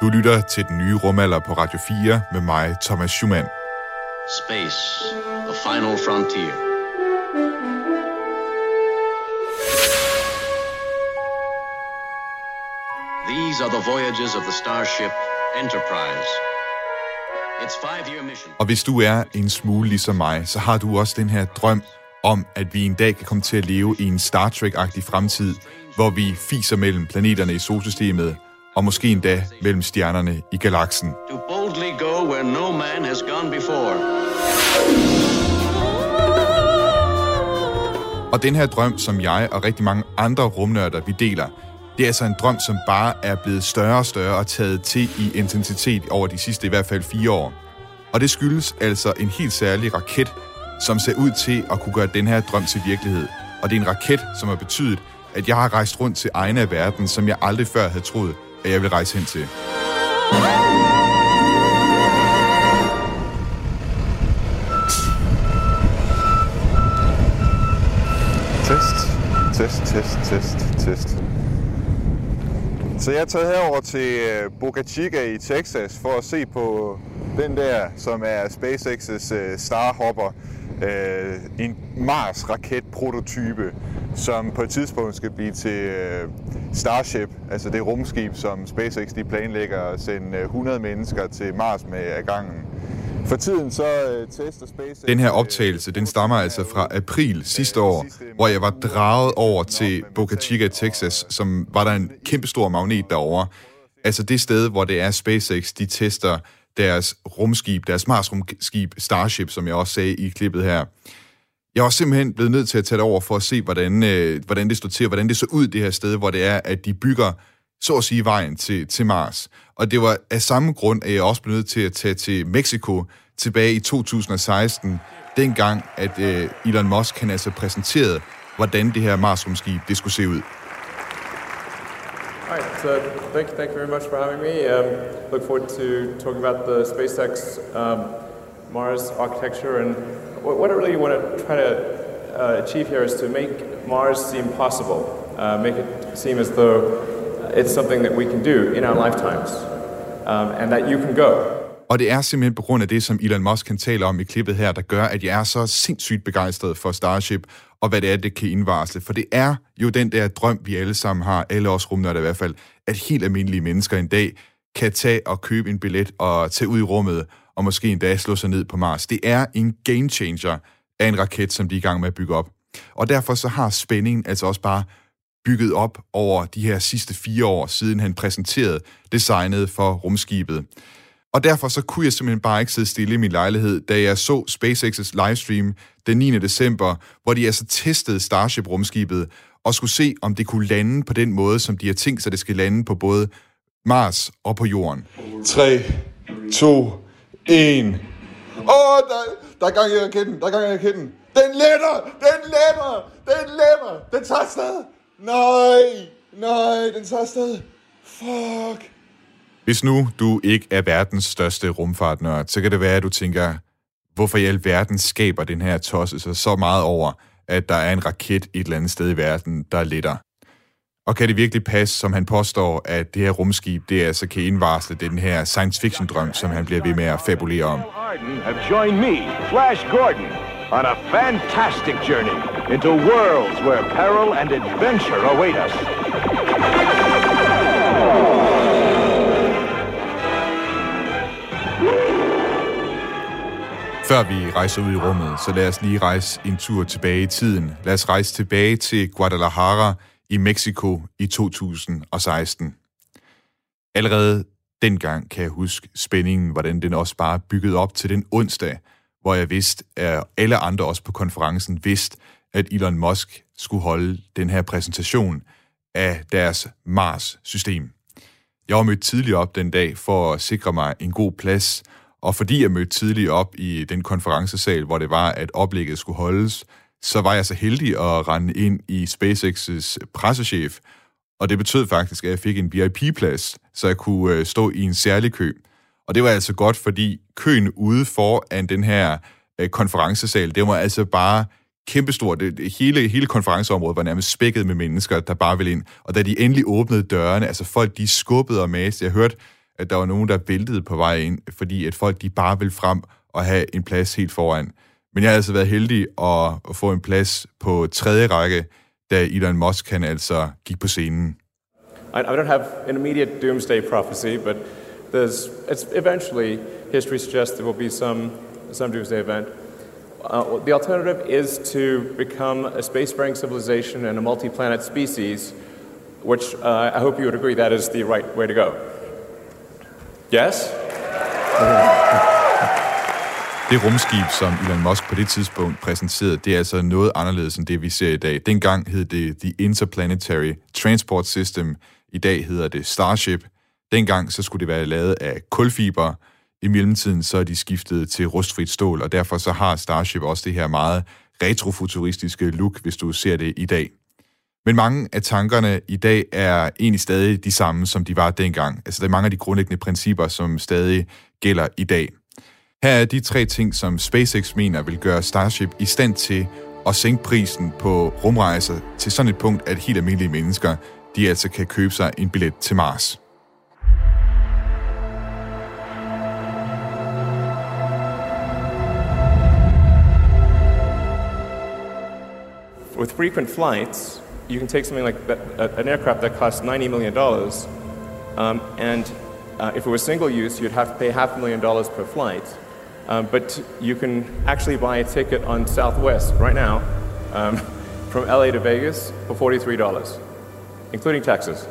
Du lytter til den nye rumalder på Radio 4 med mig, Thomas Schumann. Space, the final frontier. These are the voyages of the starship Enterprise. Its five-year mission. Og hvis du er en smule ligesom mig, så har du også den her drøm om, at vi en dag kan komme til at leve i en Star Trek-agtig fremtid, hvor vi fiser mellem planeterne i solsystemet, og måske endda mellem stjernerne i galaksen. To boldly go where no man has gone before. Og den her drøm, som jeg og rigtig mange andre rumnørder, vi deler, det er altså en drøm, som bare er blevet større og større og taget til i intensitet over de sidste i hvert fald fire år. Og det skyldes altså en helt særlig raket, som ser ud til at kunne gøre den her drøm til virkelighed. Og det er en raket, som har betydet, at jeg har rejst rundt til egne af verden, som jeg aldrig før havde troet, at jeg vil rejse hen til. Test, test, test, test, test. Så jeg er taget herover til øh, Boca Chica i Texas for at se på den der, som er SpaceX's øh, Starhopper. Øh, en Mars-raket-prototype, som på et tidspunkt skal blive til øh, Starship, altså det rumskib, som SpaceX de planlægger at sende øh, 100 mennesker til Mars med af gangen. For tiden så øh, tester SpaceX... Den her optagelse, den stammer altså fra april sidste år, hvor jeg var draget over til Boca Chica, Texas, som var der en kæmpestor magnet derovre. Altså det sted, hvor det er SpaceX, de tester deres rumskib, deres Mars-rumskib Starship, som jeg også sagde i klippet her. Jeg var simpelthen blevet nødt til at tage det over for at se, hvordan, øh, hvordan det stod til, hvordan det så ud det her sted, hvor det er, at de bygger, så at sige, vejen til, til Mars. Og det var af samme grund, at jeg også blev nødt til at tage til Mexico tilbage i 2016, dengang, at øh, Elon Musk han altså præsenterede, hvordan det her Mars-rumskib det skulle se ud. All right, so thank you, thank you very much for having me. Um, look forward to talking about the SpaceX um, Mars architecture and what, what I really want to try to uh, achieve here is to make Mars seem possible, uh, make it seem as though it's something that we can do in our lifetimes, um, and that you can go. Og det er simpelthen på grund af det, som Elon Musk kan tale om i klippet her, der gør, at jeg er så sindssygt begejstret for Starship, og hvad det er, det kan indvarsle. For det er jo den der drøm, vi alle sammen har, alle os rumnørder i hvert fald, at helt almindelige mennesker en dag kan tage og købe en billet og tage ud i rummet, og måske endda slå sig ned på Mars. Det er en game changer af en raket, som de er i gang med at bygge op. Og derfor så har spændingen altså også bare bygget op over de her sidste fire år, siden han præsenterede designet for rumskibet. Og derfor så kunne jeg simpelthen bare ikke sidde stille i min lejlighed, da jeg så SpaceX's livestream den 9. december, hvor de altså testede Starship-rumskibet og skulle se, om det kunne lande på den måde, som de har tænkt sig, det skal lande på både Mars og på Jorden. 3, 2, 1. Åh, oh, der, der er gang i raketten, der er gang i raketten. Den letter, den letter, den letter, den tager afsted. Nej, nej, den tager afsted. Fuck. Hvis nu du ikke er verdens største rumfartnørd, så kan det være, at du tænker, hvorfor i alverden skaber den her tosse sig så meget over, at der er en raket et eller andet sted i verden, der letter. Og kan det virkelig passe, som han påstår, at det her rumskib, det altså kan indvarsle den her science fiction drøm, som han bliver ved med at fabulere om? Have joined me, Flash Gordon, on a fantastic journey into worlds where peril and adventure await us. Før vi rejser ud i rummet, så lad os lige rejse en tur tilbage i tiden. Lad os rejse tilbage til Guadalajara i Mexico i 2016. Allerede dengang kan jeg huske spændingen, hvordan den også bare byggede op til den onsdag, hvor jeg vidste, at alle andre også på konferencen vidste, at Elon Musk skulle holde den her præsentation af deres Mars-system. Jeg var mødt tidligt op den dag for at sikre mig en god plads, og fordi jeg mødte tidligt op i den konferencesal, hvor det var, at oplægget skulle holdes, så var jeg så heldig at rende ind i SpaceX's pressechef, og det betød faktisk, at jeg fik en VIP-plads, så jeg kunne øh, stå i en særlig kø. Og det var altså godt, fordi køen ude foran den her øh, konferencesal, det var altså bare kæmpestort. Det, hele, hele konferenceområdet var nærmest spækket med mennesker, der bare ville ind. Og da de endelig åbnede dørene, altså folk de skubbede og maste. Jeg hørte at der var nogen, der væltede på vej ind, fordi at folk de bare ville frem og have en plads helt foran. Men jeg har altså været heldig at, at få en plads på tredje række, da Elon Musk han altså gik på scenen. I, I don't have an immediate doomsday prophecy, but there's it's eventually history suggests there will be some some doomsday event. Uh, the alternative is to become a spacefaring civilization and a multi-planet species, which uh, I hope you would agree that is the right way to go. Yes? Det rumskib, som Elon Musk på det tidspunkt præsenterede, det er altså noget anderledes end det, vi ser i dag. Dengang hed det The Interplanetary Transport System. I dag hedder det Starship. Dengang så skulle det være lavet af kulfiber. I mellemtiden så er de skiftet til rustfrit stål, og derfor så har Starship også det her meget retrofuturistiske look, hvis du ser det i dag. Men mange af tankerne i dag er egentlig stadig de samme, som de var dengang. Altså der er mange af de grundlæggende principper, som stadig gælder i dag. Her er de tre ting, som SpaceX mener vil gøre Starship i stand til at sænke prisen på rumrejser til sådan et punkt, at helt almindelige mennesker, de altså kan købe sig en billet til Mars. With frequent flights, you can take something like that, an aircraft that costs $90 million, dollars, um, and uh, if it was single use, you'd have to pay half a million dollars per flight. Um, but you can actually buy a ticket on Southwest right now um, from LA to Vegas for $43, including taxes.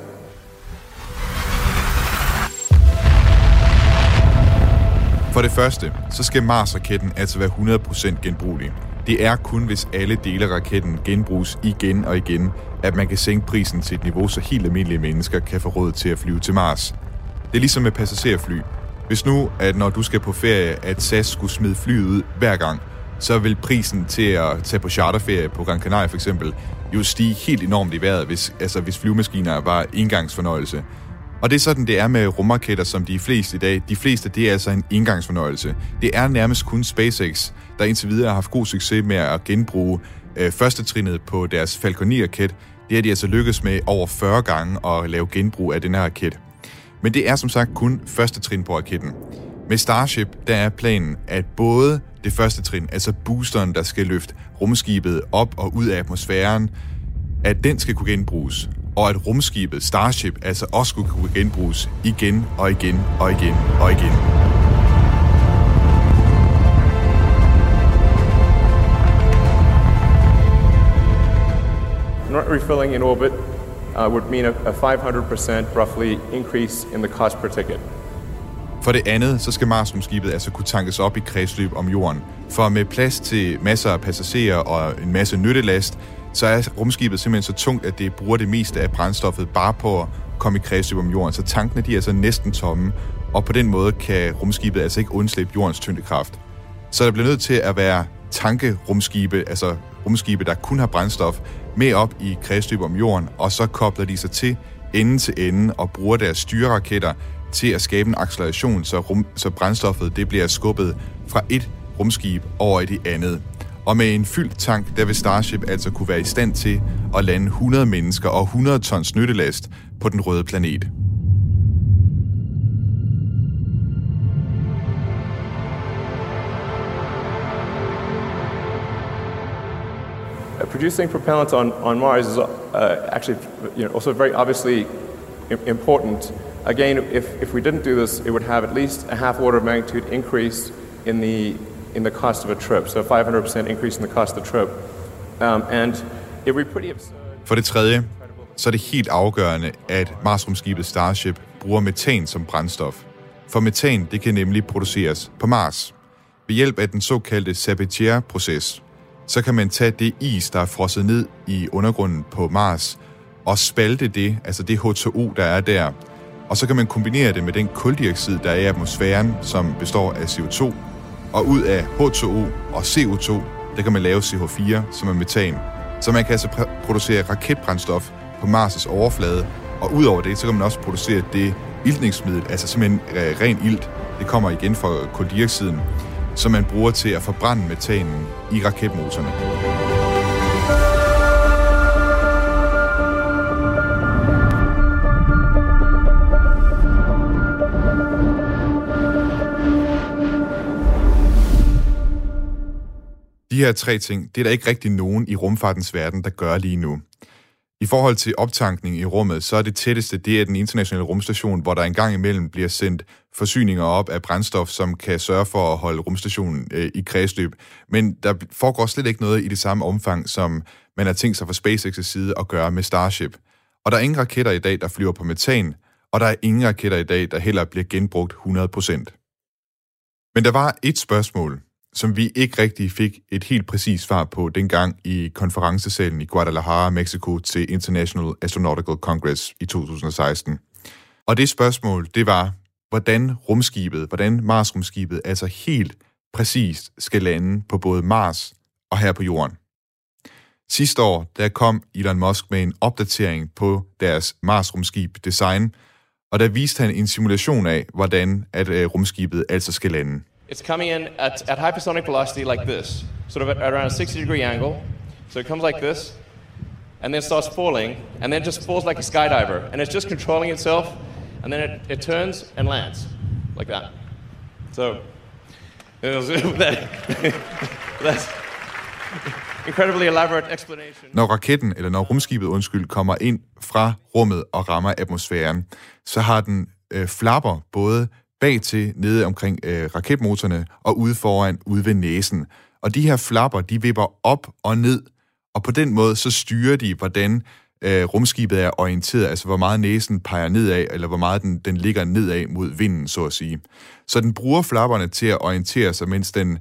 For det første, så skal Mars-raketten altså være 100% genbrugelig. Det er kun, hvis alle dele af raketten genbruges igen og igen, at man kan sænke prisen til et niveau, så helt almindelige mennesker kan få råd til at flyve til Mars. Det er ligesom med passagerfly. Hvis nu, at når du skal på ferie, at SAS skulle smide flyet ud hver gang, så vil prisen til at tage på charterferie på Gran Canaria for eksempel, jo stige helt enormt i vejret, hvis, altså hvis flyvemaskiner var engangsfornøjelse. Og det er sådan, det er med rumraketter, som de fleste i dag. De fleste, det er altså en engangsfornøjelse. Det er nærmest kun SpaceX, der indtil videre har haft god succes med at genbruge øh, første trinnet på deres Falcon 9-raket. Det har de altså lykkes med over 40 gange at lave genbrug af den her raket. Men det er som sagt kun første trin på raketten. Med Starship, der er planen, at både det første trin, altså boosteren, der skal løfte rumskibet op og ud af atmosfæren, at den skal kunne genbruges, og at rumskibet Starship altså også skulle kunne genbruges igen og igen og igen og igen. Not refilling in orbit uh, would mean a, a 500% roughly increase in the cost per ticket. For det andet, så skal Mars-rumskibet altså kunne tankes op i kredsløb om jorden. For med plads til masser af passagerer og en masse nyttelast, så er rumskibet simpelthen så tungt, at det bruger det meste af brændstoffet bare på at komme i kredsløb om jorden. Så tankene de er altså næsten tomme, og på den måde kan rumskibet altså ikke undslippe jordens tyngdekraft. Så der bliver nødt til at være tankerumskibe, altså rumskibe, der kun har brændstof, med op i kredsløb om jorden, og så kobler de sig til ende til ende og bruger deres styreraketter til at skabe en acceleration, så, rum, så brændstoffet det bliver skubbet fra et rumskib over i det andet. Og med en fyldt tank, der vil Starship altså kunne være i stand til at lande 100 mennesker og 100 tons nyttelast på den røde planet. Uh, producing propellant on, on Mars is uh, actually you know, also very obviously important. Again, if, if we didn't do this, it would have at least a half order of magnitude increase in the, in the cost of a trip, so a 500% increase in the cost of the trip. Um, and it would be pretty absurd. For det tredje, så er det helt afgørende, at Marsrumskibet Starship bruger metan som brændstof. For metan, det kan nemlig produceres på Mars. Ved hjælp af den såkaldte Sabatier-proces, så kan man tage det is, der er frosset ned i undergrunden på Mars, og spalte det, altså det H2O, der er der. Og så kan man kombinere det med den kuldioxid, der er i atmosfæren, som består af CO2. Og ud af H2O og CO2, der kan man lave CH4, som er metan. Så man kan altså pr- producere raketbrændstof på Mars' overflade, og udover det, så kan man også producere det iltningsmiddel, altså simpelthen øh, ren ilt, det kommer igen fra koldioxiden, som man bruger til at forbrænde metanen i raketmotorerne. De her tre ting, det er der ikke rigtig nogen i rumfartens verden, der gør lige nu. I forhold til optankning i rummet, så er det tætteste, det er den internationale rumstation, hvor der engang imellem bliver sendt forsyninger op af brændstof, som kan sørge for at holde rumstationen øh, i kredsløb. Men der foregår slet ikke noget i det samme omfang, som man har tænkt sig fra SpaceX' side at gøre med Starship. Og der er ingen raketter i dag, der flyver på metan, og der er ingen raketter i dag, der heller bliver genbrugt 100%. Men der var et spørgsmål, som vi ikke rigtig fik et helt præcist svar på dengang i konferencesalen i Guadalajara, Mexico til International Astronautical Congress i 2016. Og det spørgsmål, det var, hvordan rumskibet, hvordan Mars-rumskibet altså helt præcist skal lande på både Mars og her på Jorden. Sidste år, der kom Elon Musk med en opdatering på deres Mars-rumskib design, og der viste han en simulation af, hvordan at øh, rumskibet altså skal lande. It's coming in at, at hypersonic velocity like this, sort of at, around a 60 degree angle. So it comes like this, and then starts falling, and then just falls like a skydiver. And it's just controlling itself, and then it, it turns and lands like that. So that, that's incredibly elaborate explanation. Når raketten, eller når rumskibet, undskyld, kommer ind fra rummet og rammer atmosfæren, så har den øh, flapper både bag til nede omkring øh, raketmotorerne og ude foran, ude ved næsen. Og de her flapper, de vipper op og ned, og på den måde så styrer de, hvordan øh, rumskibet er orienteret, altså hvor meget næsen peger nedad, eller hvor meget den, den ligger nedad mod vinden, så at sige. Så den bruger flapperne til at orientere sig, mens den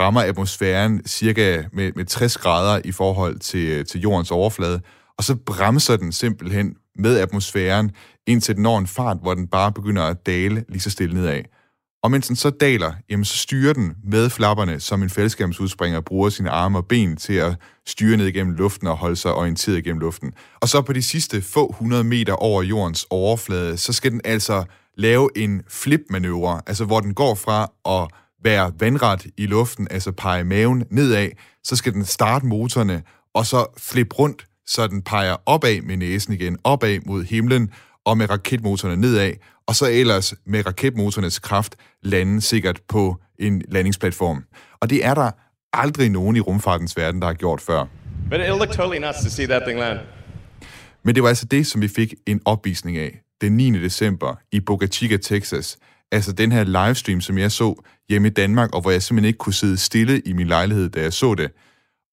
rammer atmosfæren cirka med, med 60 grader i forhold til, øh, til jordens overflade, og så bremser den simpelthen med atmosfæren, indtil den når en fart, hvor den bare begynder at dale lige så stille nedad. Og mens den så daler, jamen så styrer den med flapperne, som en faldskærmsudspringer bruger sine arme og ben til at styre ned igennem luften og holde sig orienteret igennem luften. Og så på de sidste få hundrede meter over jordens overflade, så skal den altså lave en flipmanøvre, altså hvor den går fra at være vandret i luften, altså pege maven nedad, så skal den starte motorerne, og så flip rundt, så den peger opad med næsen igen, opad mod himlen, og med raketmotorerne nedad, og så ellers med raketmotorernes kraft lande sikkert på en landingsplatform. Og det er der aldrig nogen i rumfartens verden, der har gjort før. But it looked totally nuts to see that thing land. Men det var altså det, som vi fik en opvisning af den 9. december i Boca Chica, Texas. Altså den her livestream, som jeg så hjemme i Danmark, og hvor jeg simpelthen ikke kunne sidde stille i min lejlighed, da jeg så det.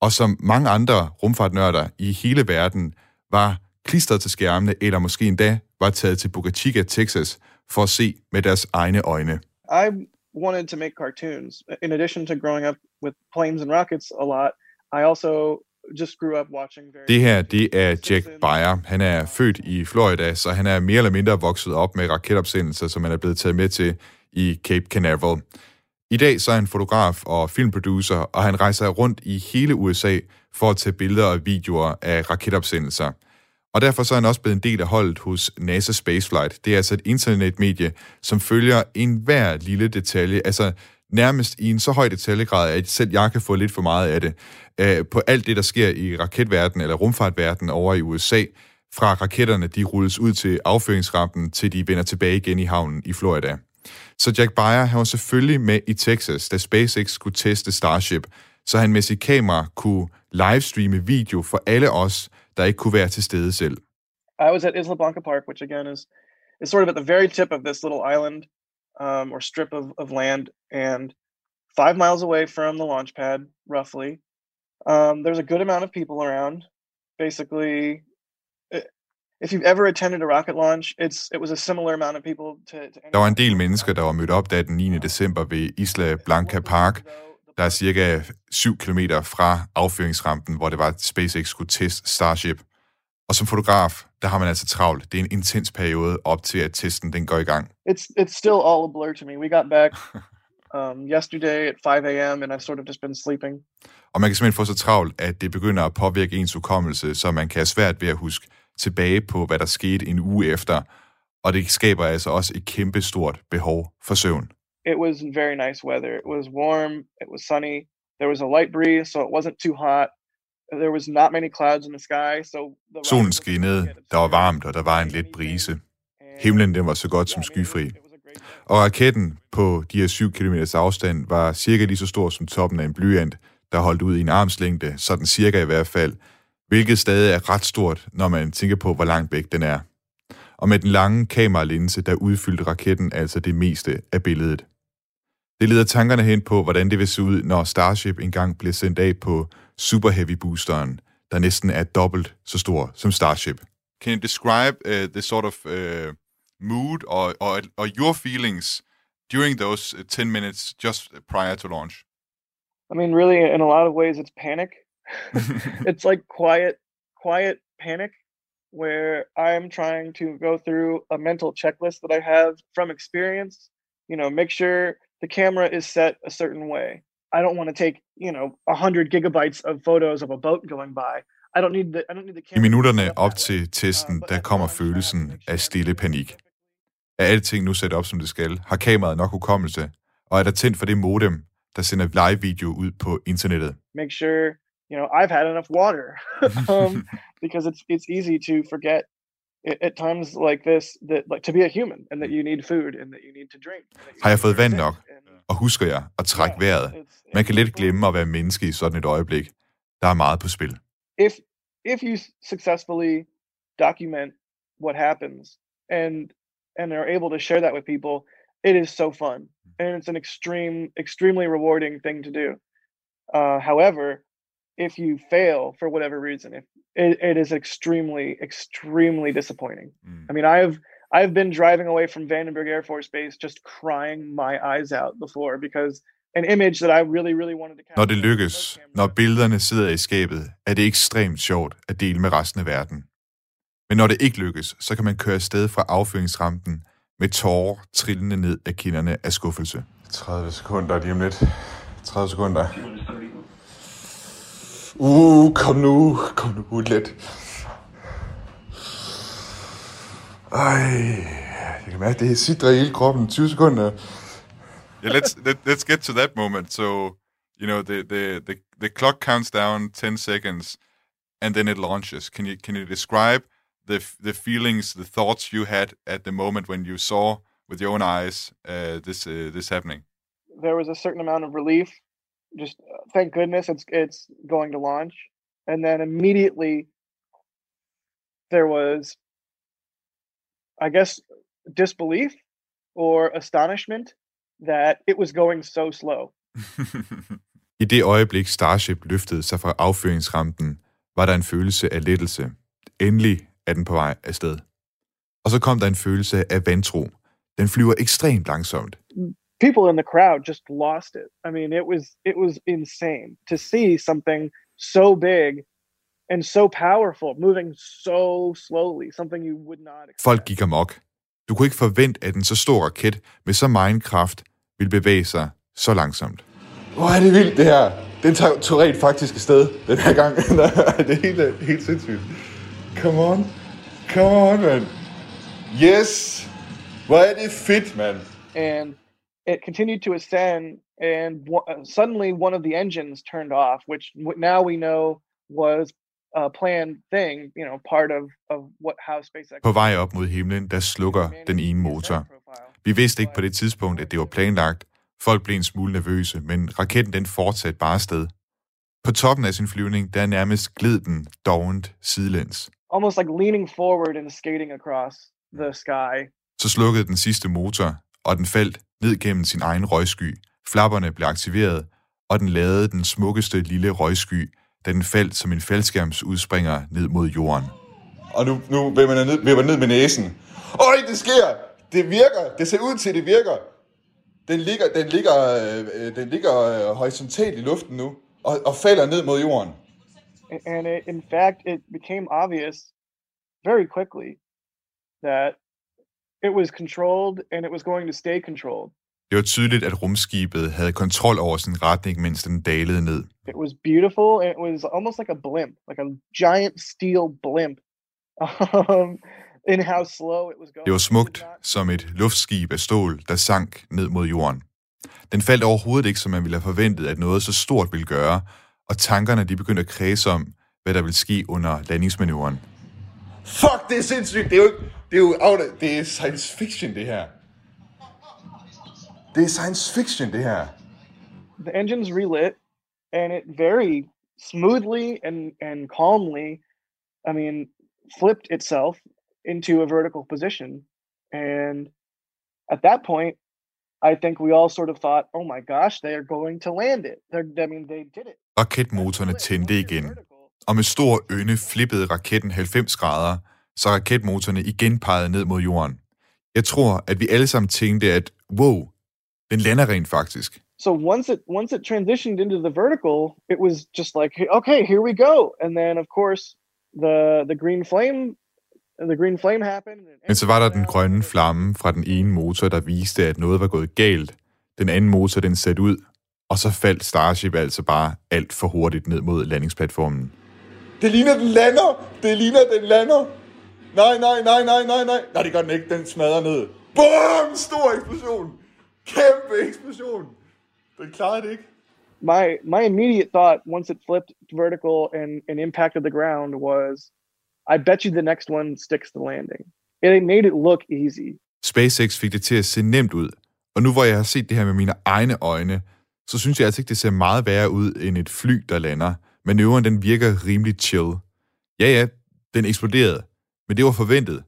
Og som mange andre rumfartnørder i hele verden var klistret til skærmene, eller måske endda var taget til Boca Chica, Texas, for at se med deres egne øjne. I wanted to make cartoons. In addition to growing up with planes and rockets a lot, I also just grew up watching very... Det her, det er Jack Beyer. Han er født i Florida, så han er mere eller mindre vokset op med raketopsendelser, som han er blevet taget med til i Cape Canaveral. I dag så er han fotograf og filmproducer, og han rejser rundt i hele USA for at tage billeder og videoer af raketopsendelser. Og derfor så er han også blevet en del af holdet hos NASA Spaceflight. Det er altså et internetmedie, som følger enhver lille detalje, altså nærmest i en så høj detaljegrad, at selv jeg kan få lidt for meget af det, øh, på alt det, der sker i raketverdenen eller rumfartverdenen over i USA, fra raketterne de rulles ud til affyringsrampen, til de vender tilbage igen i havnen i Florida. Så Jack Beyer, han var selvfølgelig med i Texas, da SpaceX skulle teste Starship, så han med sit kamera kunne livestreame video for alle os, der ikke kunne være til stede selv. I was at Isla Blanca Park, which again is is sort of at the very tip of this little island um, or strip of, of land, and five miles away from the launch pad, roughly. Um, there's a good amount of people around. Basically, if you've ever attended a rocket launch, it's it was a similar amount of people to. to der var en del mennesker, der var mødt op der den 9. december ved Isla Blanca Park, der er cirka 7 km fra affyringsrampen, hvor det var, at SpaceX skulle teste Starship. Og som fotograf, der har man altså travlt. Det er en intens periode op til, at testen den går i gang. It's it's still all a blur to me. We got back um, yesterday at 5 a.m. and I've sort of just been sleeping. Og man kan simpelthen få så travlt, at det begynder at påvirke ens hukommelse, så man kan have svært ved at huske tilbage på, hvad der skete en uge efter. Og det skaber altså også et kæmpe stort behov for søvn. It was very nice weather. It was warm. It was sunny. There was a light breeze, so it wasn't too hot. There was not many clouds in the sky, so the Solen skinnede, der var varmt, og der var en let brise. Himlen den var så godt som skyfri. Og raketten på de her 7 km afstand var cirka lige så stor som toppen af en blyant, der holdt ud i en armslængde, sådan cirka i hvert fald, hvilket stadig er ret stort, når man tænker på, hvor langt væk den er. Og med den lange kameralinse, der udfyldte raketten altså det meste af billedet. Det leder tankerne hen på, hvordan det vil se ud, når Starship engang bliver sendt af på Super Heavy boosteren, der næsten er dobbelt så stor som Starship. Can you describe uh, the sort of uh, mood or, or, or your feelings during those 10 minutes just prior to launch? I mean, really, in a lot of ways, it's panic. it's like quiet, quiet panic where I'm trying to go through a mental checklist that I have from experience. You know, make sure the camera is set a certain way. I don't want to take, you know, 100 gigabytes of photos of a boat going by. I don't need the, I don't need the camera. I camera. minutterne op til testen, der kommer følelsen af stille panik. Er alting nu sat op, som det skal? Har kameraet nok hukommelse? Og er der tændt for det modem, der sender live-video ud på internettet? Make sure, you know, I've had enough water um, because it's it's easy to forget at, times like this that like to be a human and that you need food and that you need to drink. and that you Har jeg fået vand nok? Og husker jeg at trække vejret? Man kan let glemme at være menneske i sådan et øjeblik. Der er meget på spil. if if you successfully document what happens and and are able to share that with people it is so fun and it's an extreme extremely rewarding thing to do uh, however if you fail for whatever reason if it, it is extremely extremely disappointing Mm. i mean i've i've been driving away from vandenberg air force base just crying my eyes out before because an image that i really really wanted to capture Når det lykkes, når billederne sidder i skabet, er det ekstremt sjovt at dele med resten af verden. Men når det ikke lykkes, så kan man køre afsted fra affyringsrampen med tårer trillende ned af kinderne af skuffelse. 30 sekunder lige om lidt. 30 sekunder. Uh, kom nu. Kom nu lidt. Ej, jeg kan mærke, det sidder i hele kroppen. 20 sekunder. Yeah, let's let, let's get to that moment. So, you know, the, the the the clock counts down 10 seconds and then it launches. Can you can you describe the the feelings, the thoughts you had at the moment when you saw with your own eyes uh, this uh, this happening? there was a certain amount of relief. Just uh, thank goodness it's it's going to launch, and then immediately there was, I guess, disbelief or astonishment that it was going so slow. I det øjeblik Starship løftede sig fra affyringsrampen, var der en følelse af lettelse. Endelig er den på vej afsted. Og så kom der en følelse af vantro. Den flyver ekstremt langsomt. People in the crowd just lost it. I mean, it was it was insane to see something so big and so powerful moving so slowly. Something you would not. Expect. Folk gik amok. Du kunne ikke forvente, at en så stor raket med så meget kraft ville bevæge sig så langsomt. Hvor er det vildt, det her. Den tager tog rent faktisk afsted den her gang. det er helt, helt sindssygt. Come on. Come on, man. Yes. Hvor er det fedt, mand. and it continued to ascend and w- uh, suddenly one of the engines turned off which w- now we know was a planned thing you know part of of what how SpaceX På vej op mod himlen, der slukker den ene motor. Vi vidste ikke på det tidspunkt, at det var planlagt. Folk blev en smule nervøse, men raketten den fortsatte bare afsted. På toppen af sin flyvning, der nærmest gled den dovent sidelæns. almost like leaning forward and skating across the sky Så slukkede den sidste motor, og den faldt ned gennem sin egen røgsky. Flapperne blev aktiveret, og den lavede den smukkeste lille røgsky, da den faldt som en faldskærmsudspringer ned mod jorden. Og nu, nu vil man ned, vil man ned med næsen. Øj, det sker! Det virker! Det ser ud til, at det virker! Den ligger, den ligger, øh, den ligger øh, horisontalt i luften nu, og, og falder ned mod jorden. And it, in fact it became obvious very quickly that it was controlled and it was going to stay controlled Det var tydeligt, at rumskibet havde kontrol over sin retning, mens den dalede ned. it was beautiful and it was almost like a blimp like a giant steel blimp um, in how slow it was going Det var smukt, som et luftskib af stål, der sank ned mod jorden. Den faldt overhovedet ikke, som man ville have forventet, at noget så stort ville gøre, og tankerne de begyndte at kredse om, hvad der ville ske under landingsmanøvren. Fuck, det er sindssygt! Det er jo, ikke- det er jo out of, det er science fiction, det her. Det er science fiction, det her. the engines relit and it very smoothly and and calmly, I mean, flipped itself into a vertical position, and at that point, I think we all sort of thought, "Oh my gosh, they are going to land it." They're, I mean, they did it. Raketmotorerne tændte igen, og med stor ynde flippede raketten 90 grader, så raketmotorerne igen pegede ned mod jorden. Jeg tror, at vi alle sammen tænkte, at wow, den lander rent faktisk. So once it once it transitioned into the vertical, it was just like, "Hey, okay, here we go. And then of course, the the green flame the green flame happened. Men så var der den grønne flamme fra den ene motor, der viste, at noget var gået galt. Den anden motor, den satte ud, og så faldt Starship altså bare alt for hurtigt ned mod landingsplatformen. Det ligner, den lander! Det ligner, den lander! Nej, nej, nej, nej, nej, nej. Nej, det gør den ikke. Den smadrer ned. Bum! Stor eksplosion! Kæmpe eksplosion! Den klarede det ikke. my my immediate thought once it flipped vertical and, and impacted the ground was I bet you the next one sticks the landing. It made it look easy. SpaceX fik det til at se nemt ud, og nu hvor jeg har set det her med mine egne øjne, så synes jeg altså ikke, det ser meget værre ud end et fly, der lander. Manøvren, den virker rimelig chill. Ja, ja, den eksploderede, men det var forventet.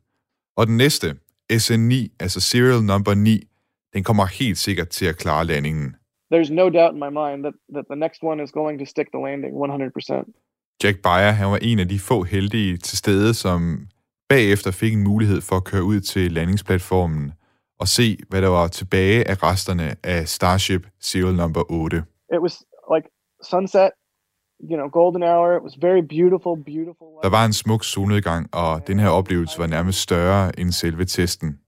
Og den næste, SN9, altså Serial Number 9, den kommer helt sikkert til at klare landingen. There's no doubt in my mind that, that the next one is going to stick the landing 100%. Jack Beyer, han var en af de få heldige til stede, som bagefter fik en mulighed for at køre ud til landingsplatformen og se, hvad der var tilbage af resterne af Starship Serial Number 8. It was like sunset, you know, golden hour. It was very beautiful, beautiful. Der var en smuk solnedgang, og den her oplevelse var nærmest større end selve testen.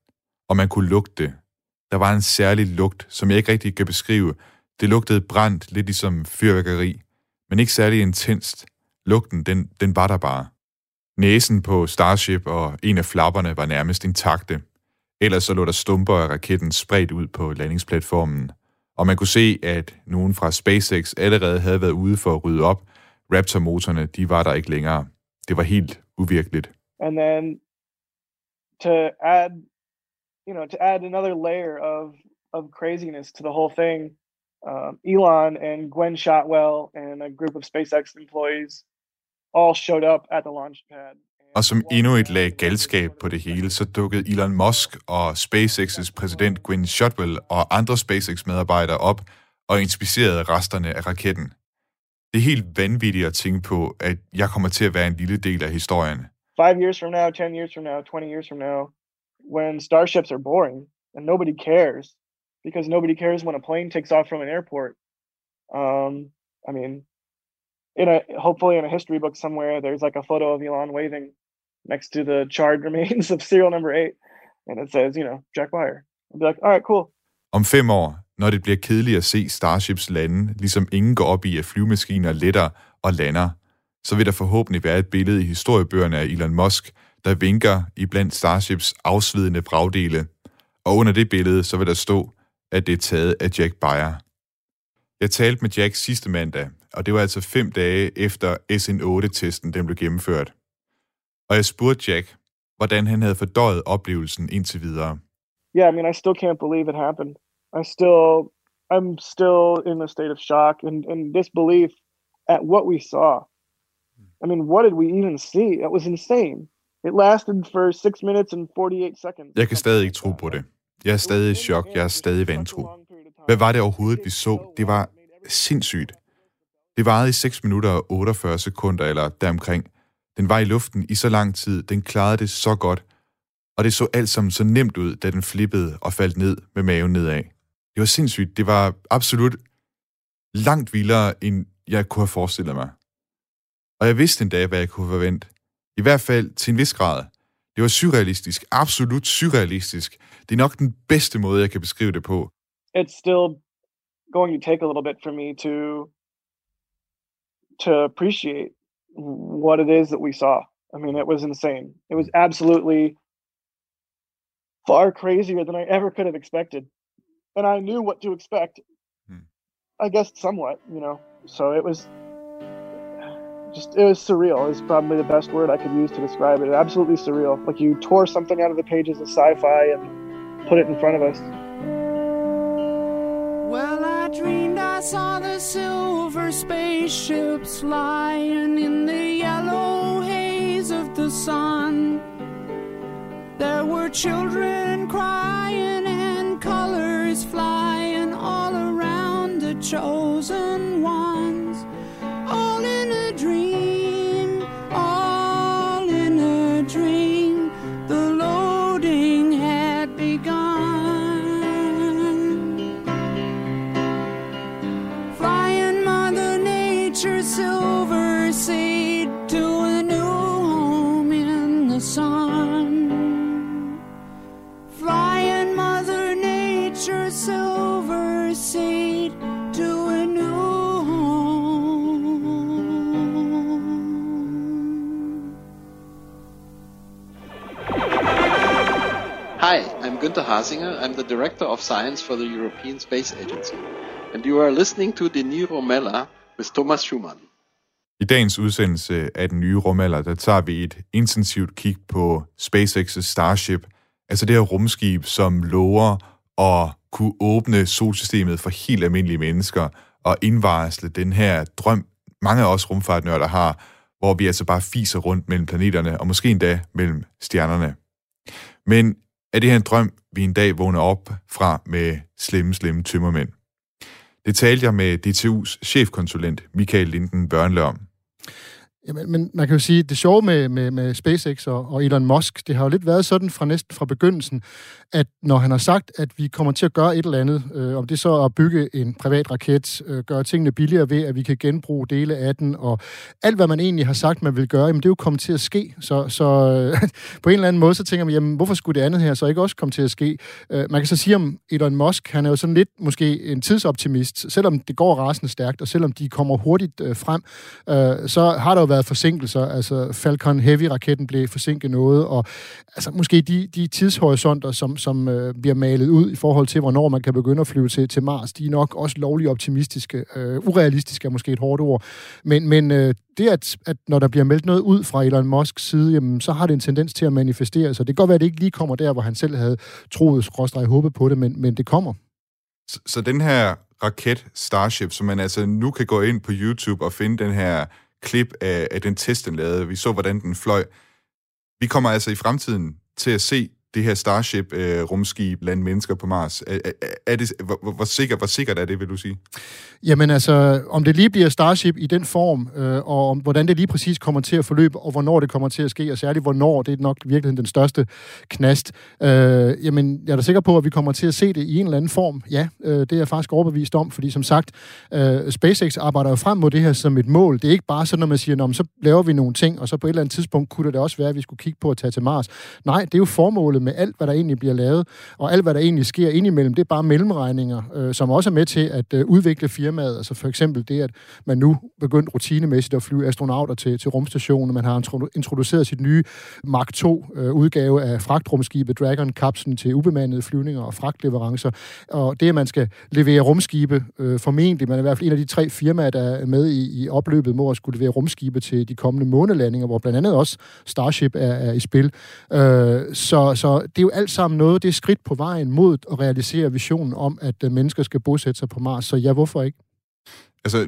Og man kunne lugte det. Der var en særlig lugt, som jeg ikke rigtig kan beskrive. Det lugtede brændt, lidt ligesom fyrværkeri, men ikke særlig intenst. Lugten, den, den var der bare. Næsen på Starship og en af flapperne var nærmest intakte. Ellers så lå der stumper af raketten spredt ud på landingsplatformen. Og man kunne se, at nogen fra SpaceX allerede havde været ude for at rydde op. Raptor-motorerne, de var der ikke længere. Det var helt uvirkeligt. and then to add you know to add another layer of of craziness to the whole thing um, elon and gwen shotwell and a group of spacex employees all showed up at the launch pad og som endnu et lag galskab på det hele, så dukkede Elon Musk og SpaceX's præsident Gwynne Shotwell og andre SpaceX-medarbejdere op og inspicerede resterne af raketten. Det er helt vanvittigt at tænke på, at jeg kommer til at være en lille del af historien. five years from now 10 years from now 20 years from now when starships are boring and nobody cares because nobody cares when a plane takes off from an airport um, i mean in a hopefully in a history book somewhere there's like a photo of elon waving next to the charred remains of serial number eight and it says you know jack Wire. i'll be like all right cool Om fem år, når det bliver kedeligt at se Starships lande, ligesom ingen går op i, at flyvemaskiner letter og lander, så vil der forhåbentlig være et billede i historiebøgerne af Elon Musk, der vinker i blandt Starships afsvidende bragdele. Og under det billede, så vil der stå, at det er taget af Jack Beyer. Jeg talte med Jack sidste mandag, og det var altså fem dage efter SN8-testen den blev gennemført. Og jeg spurgte Jack, hvordan han havde fordøjet oplevelsen indtil videre. yeah, I mean, I still can't believe it happened. I still, I'm still in a state of shock and, and disbelief at what we saw. I mean, what did we even see? It was insane. It lasted for six minutes and 48 seconds. Jeg kan stadig ikke tro på det. Jeg er stadig i chok. Jeg er stadig vantro. Hvad var det overhovedet, vi så? Det var sindssygt. Det varede i 6 minutter og 48 sekunder, eller deromkring. Den var i luften i så lang tid. Den klarede det så godt. Og det så alt sammen så nemt ud, da den flippede og faldt ned med maven nedad. Det var sindssygt. Det var absolut langt vildere, end jeg kunne have forestillet mig. Og jeg vidste endda, hvad jeg kunne forvente. I hvert fald til en vis grad. Det var surrealistisk. Absolut surrealistisk. Det er nok den bedste måde, jeg kan beskrive det på. It's still going to take a little bit for me to to appreciate what it is that we saw. I mean, it was insane. It was absolutely far crazier than I ever could have expected. And I knew what to expect. Hmm. I guess somewhat, you know. So it was just it was surreal is probably the best word I could use to describe it. Absolutely surreal. Like you tore something out of the pages of sci-fi and put it in front of us. Well, I I dreamed I saw the silver spaceships lying in the yellow haze of the sun. There were children crying and colors flying all around the chosen ones. Hi, I'm Günter Hasinger. I'm the Director of Science for the European Space Agency. And you are listening to De Nye Romella with Thomas Schumann. I dagens udsendelse af den nye rumalder, der tager vi et intensivt kig på SpaceX's Starship, altså det her rumskib, som lover at kunne åbne solsystemet for helt almindelige mennesker og indvarsle den her drøm, mange af os rumfartnørder har, hvor vi altså bare fiser rundt mellem planeterne, og måske endda mellem stjernerne. Men er det her en drøm, vi en dag vågner op fra med slemme, slemme tømmermænd? Det talte jeg med DTU's chefkonsulent Michael Linden Børnle om. Jamen, men man kan jo sige, at det sjove med, med, med SpaceX og, og Elon Musk, det har jo lidt været sådan fra næsten fra begyndelsen, at når han har sagt, at vi kommer til at gøre et eller andet, øh, om det så er at bygge en privat raket, øh, gøre tingene billigere ved, at vi kan genbruge dele af den, og alt, hvad man egentlig har sagt, man vil gøre, jamen det er jo kommet til at ske. Så, så øh, på en eller anden måde, så tænker man, jamen hvorfor skulle det andet her så ikke også komme til at ske? Øh, man kan så sige om Elon Musk, han er jo sådan lidt måske en tidsoptimist, selvom det går rasende stærkt, og selvom de kommer hurtigt øh, frem, øh, så har der jo været forsinkelser. Altså Falcon Heavy-raketten blev forsinket noget, og altså, måske de, de tidshorisonter, som, som øh, bliver malet ud i forhold til, hvornår man kan begynde at flyve til, til Mars, de er nok også lovligt optimistiske. Øh, urealistiske er måske et hårdt ord. Men, men øh, det, at, at når der bliver meldt noget ud fra Elon Musks side, jamen, så har det en tendens til at manifestere sig. Det kan godt være, at det ikke lige kommer der, hvor han selv havde troet, skråstrej håbet på det, men, men det kommer. Så, så den her raket Starship, som man altså nu kan gå ind på YouTube og finde den her klip af, af den test, den lavede. Vi så, hvordan den fløj. Vi kommer altså i fremtiden til at se det her Starship-rumskib øh, lande mennesker på Mars. Er, er, er det, hvor, hvor, sikker, hvor sikkert er det, vil du sige? Jamen altså, om det lige bliver Starship i den form, øh, og om, hvordan det lige præcis kommer til at forløbe, og hvornår det kommer til at ske, og særligt hvornår, det er nok virkelig den største knast. Øh, jamen, jeg er da sikker på, at vi kommer til at se det i en eller anden form. Ja, øh, det er jeg faktisk overbevist om, fordi som sagt, øh, SpaceX arbejder jo frem mod det her som et mål. Det er ikke bare sådan, når man siger, så laver vi nogle ting, og så på et eller andet tidspunkt kunne det også være, at vi skulle kigge på at tage til Mars. Nej, det er jo formålet med alt, hvad der egentlig bliver lavet, og alt, hvad der egentlig sker indimellem, det er bare mellemregninger, øh, som også er med til at øh, udvikle firmaet. Altså for eksempel det, at man nu begyndt rutinemæssigt at flyve astronauter til, til rumstationen. Man har introduceret sit nye Mark II-udgave øh, af fragtrumskibet Dragon-kapslen til ubemandede flyvninger og fragtleverancer. Og det, at man skal levere rumskibe, øh, formentlig, man er i hvert fald en af de tre firmaer, der er med i, i opløbet mod at skulle levere rumskibe til de kommende månelandinger, hvor blandt andet også Starship er, er i spil. Øh, så, så det er jo alt sammen noget, det er skridt på vejen mod at realisere visionen om, at øh, mennesker skal bosætte sig på Mars. Så ja, hvorfor ikke? Altså,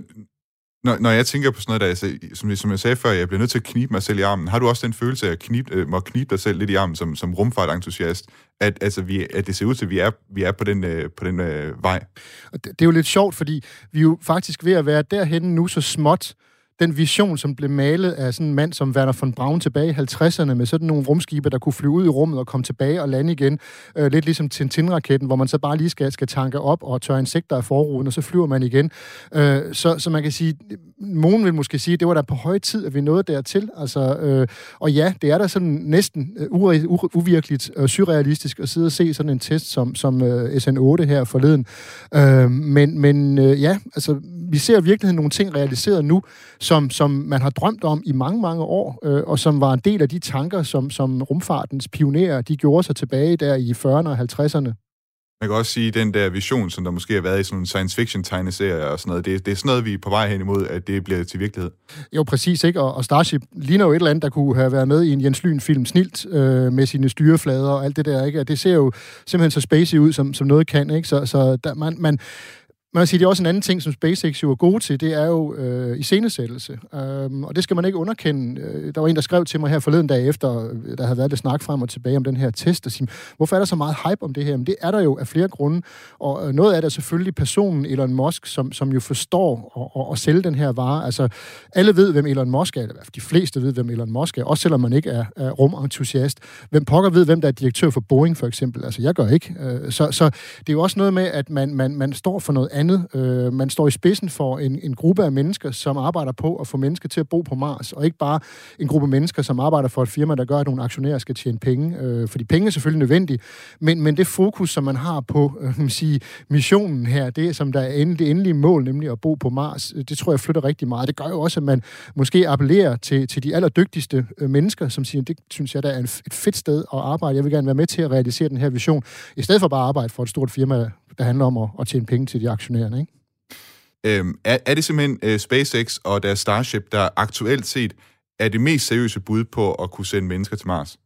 når, når jeg tænker på sådan noget, der, altså, som, som jeg sagde før, jeg bliver nødt til at knibe mig selv i armen. Har du også den følelse af at knibe, øh, må knibe dig selv lidt i armen som, som rumfartentusiast, at, altså, vi, at det ser ud til, at vi er, vi er på den, øh, på den øh, vej? Det, det er jo lidt sjovt, fordi vi er jo faktisk ved at være derhen nu så småt, den vision, som blev malet af sådan en mand som Werner von Braun tilbage i 50'erne, med sådan nogle rumskibe, der kunne flyve ud i rummet og komme tilbage og lande igen. Øh, lidt ligesom Tintin-raketten, hvor man så bare lige skal, skal tanke op og tørre insekter af forruden, og så flyver man igen. Øh, så, så man kan sige, nogen vil måske sige, at det var da på høje tid, at vi nåede dertil. Altså, øh, og ja, det er da sådan næsten øh, u- u- uvirkeligt og surrealistisk at sidde og se sådan en test som, som øh, uh, SN8 her forleden. Øh, men men øh, ja, altså, vi ser virkeligheden nogle ting realiseret nu, som, som man har drømt om i mange, mange år, øh, og som var en del af de tanker, som, som rumfartens pionerer, de gjorde sig tilbage der i 40'erne og 50'erne. Man kan også sige, at den der vision, som der måske har været i sådan nogle science fiction tegneserier og sådan noget, det, det er sådan noget, vi er på vej hen imod, at det bliver til virkelighed. Jo, præcis, ikke? Og, og Starship ligner jo et eller andet, der kunne have været med i en Jens Lyn-film snilt øh, med sine styreflader og alt det der, ikke? Og det ser jo simpelthen så spacey ud, som, som noget kan, ikke? Så, så der, man, man, man kan sige, det er også en anden ting, som SpaceX jo er gode til, det er jo øh, iscenesættelse. Øhm, og det skal man ikke underkende. Øh, der var en, der skrev til mig her forleden dag efter, øh, der havde været det snak frem og tilbage om den her test, og sige, hvorfor er der så meget hype om det her? Men det er der jo af flere grunde. Og øh, noget af det er selvfølgelig personen Elon Musk, som, som jo forstår at, at, at sælge den her vare. Altså, alle ved, hvem Elon Musk er, eller i hvert fald de fleste ved, hvem Elon Musk er, også selvom man ikke er, er rumentusiast. Hvem pokker ved, hvem der er direktør for Boeing, for eksempel? Altså, jeg gør ikke. Øh, Så, så det er jo også noget med, at man, man, man står for noget andet. Øh, Man står i spidsen for en, en gruppe af mennesker, som arbejder på at få mennesker til at bo på Mars, og ikke bare en gruppe mennesker, som arbejder for et firma, der gør, at nogle aktionærer skal tjene penge. Øh, Fordi penge er selvfølgelig nødvendige, men, men det fokus, som man har på øh, man sige, missionen her, det som der er ende, det endelige mål, nemlig at bo på Mars, øh, det tror jeg flytter rigtig meget. Det gør jo også, at man måske appellerer til, til de allerdygtigste øh, mennesker, som siger, det synes jeg, der er en, et fedt sted at arbejde. Jeg vil gerne være med til at realisere den her vision, i stedet for bare at arbejde for et stort firma, der handler om at, at tjene penge til de aktionærer. Ikke? Øhm, er, er det simpelthen øh, SpaceX og deres Starship, der aktuelt set er det mest seriøse bud på at kunne sende mennesker til Mars?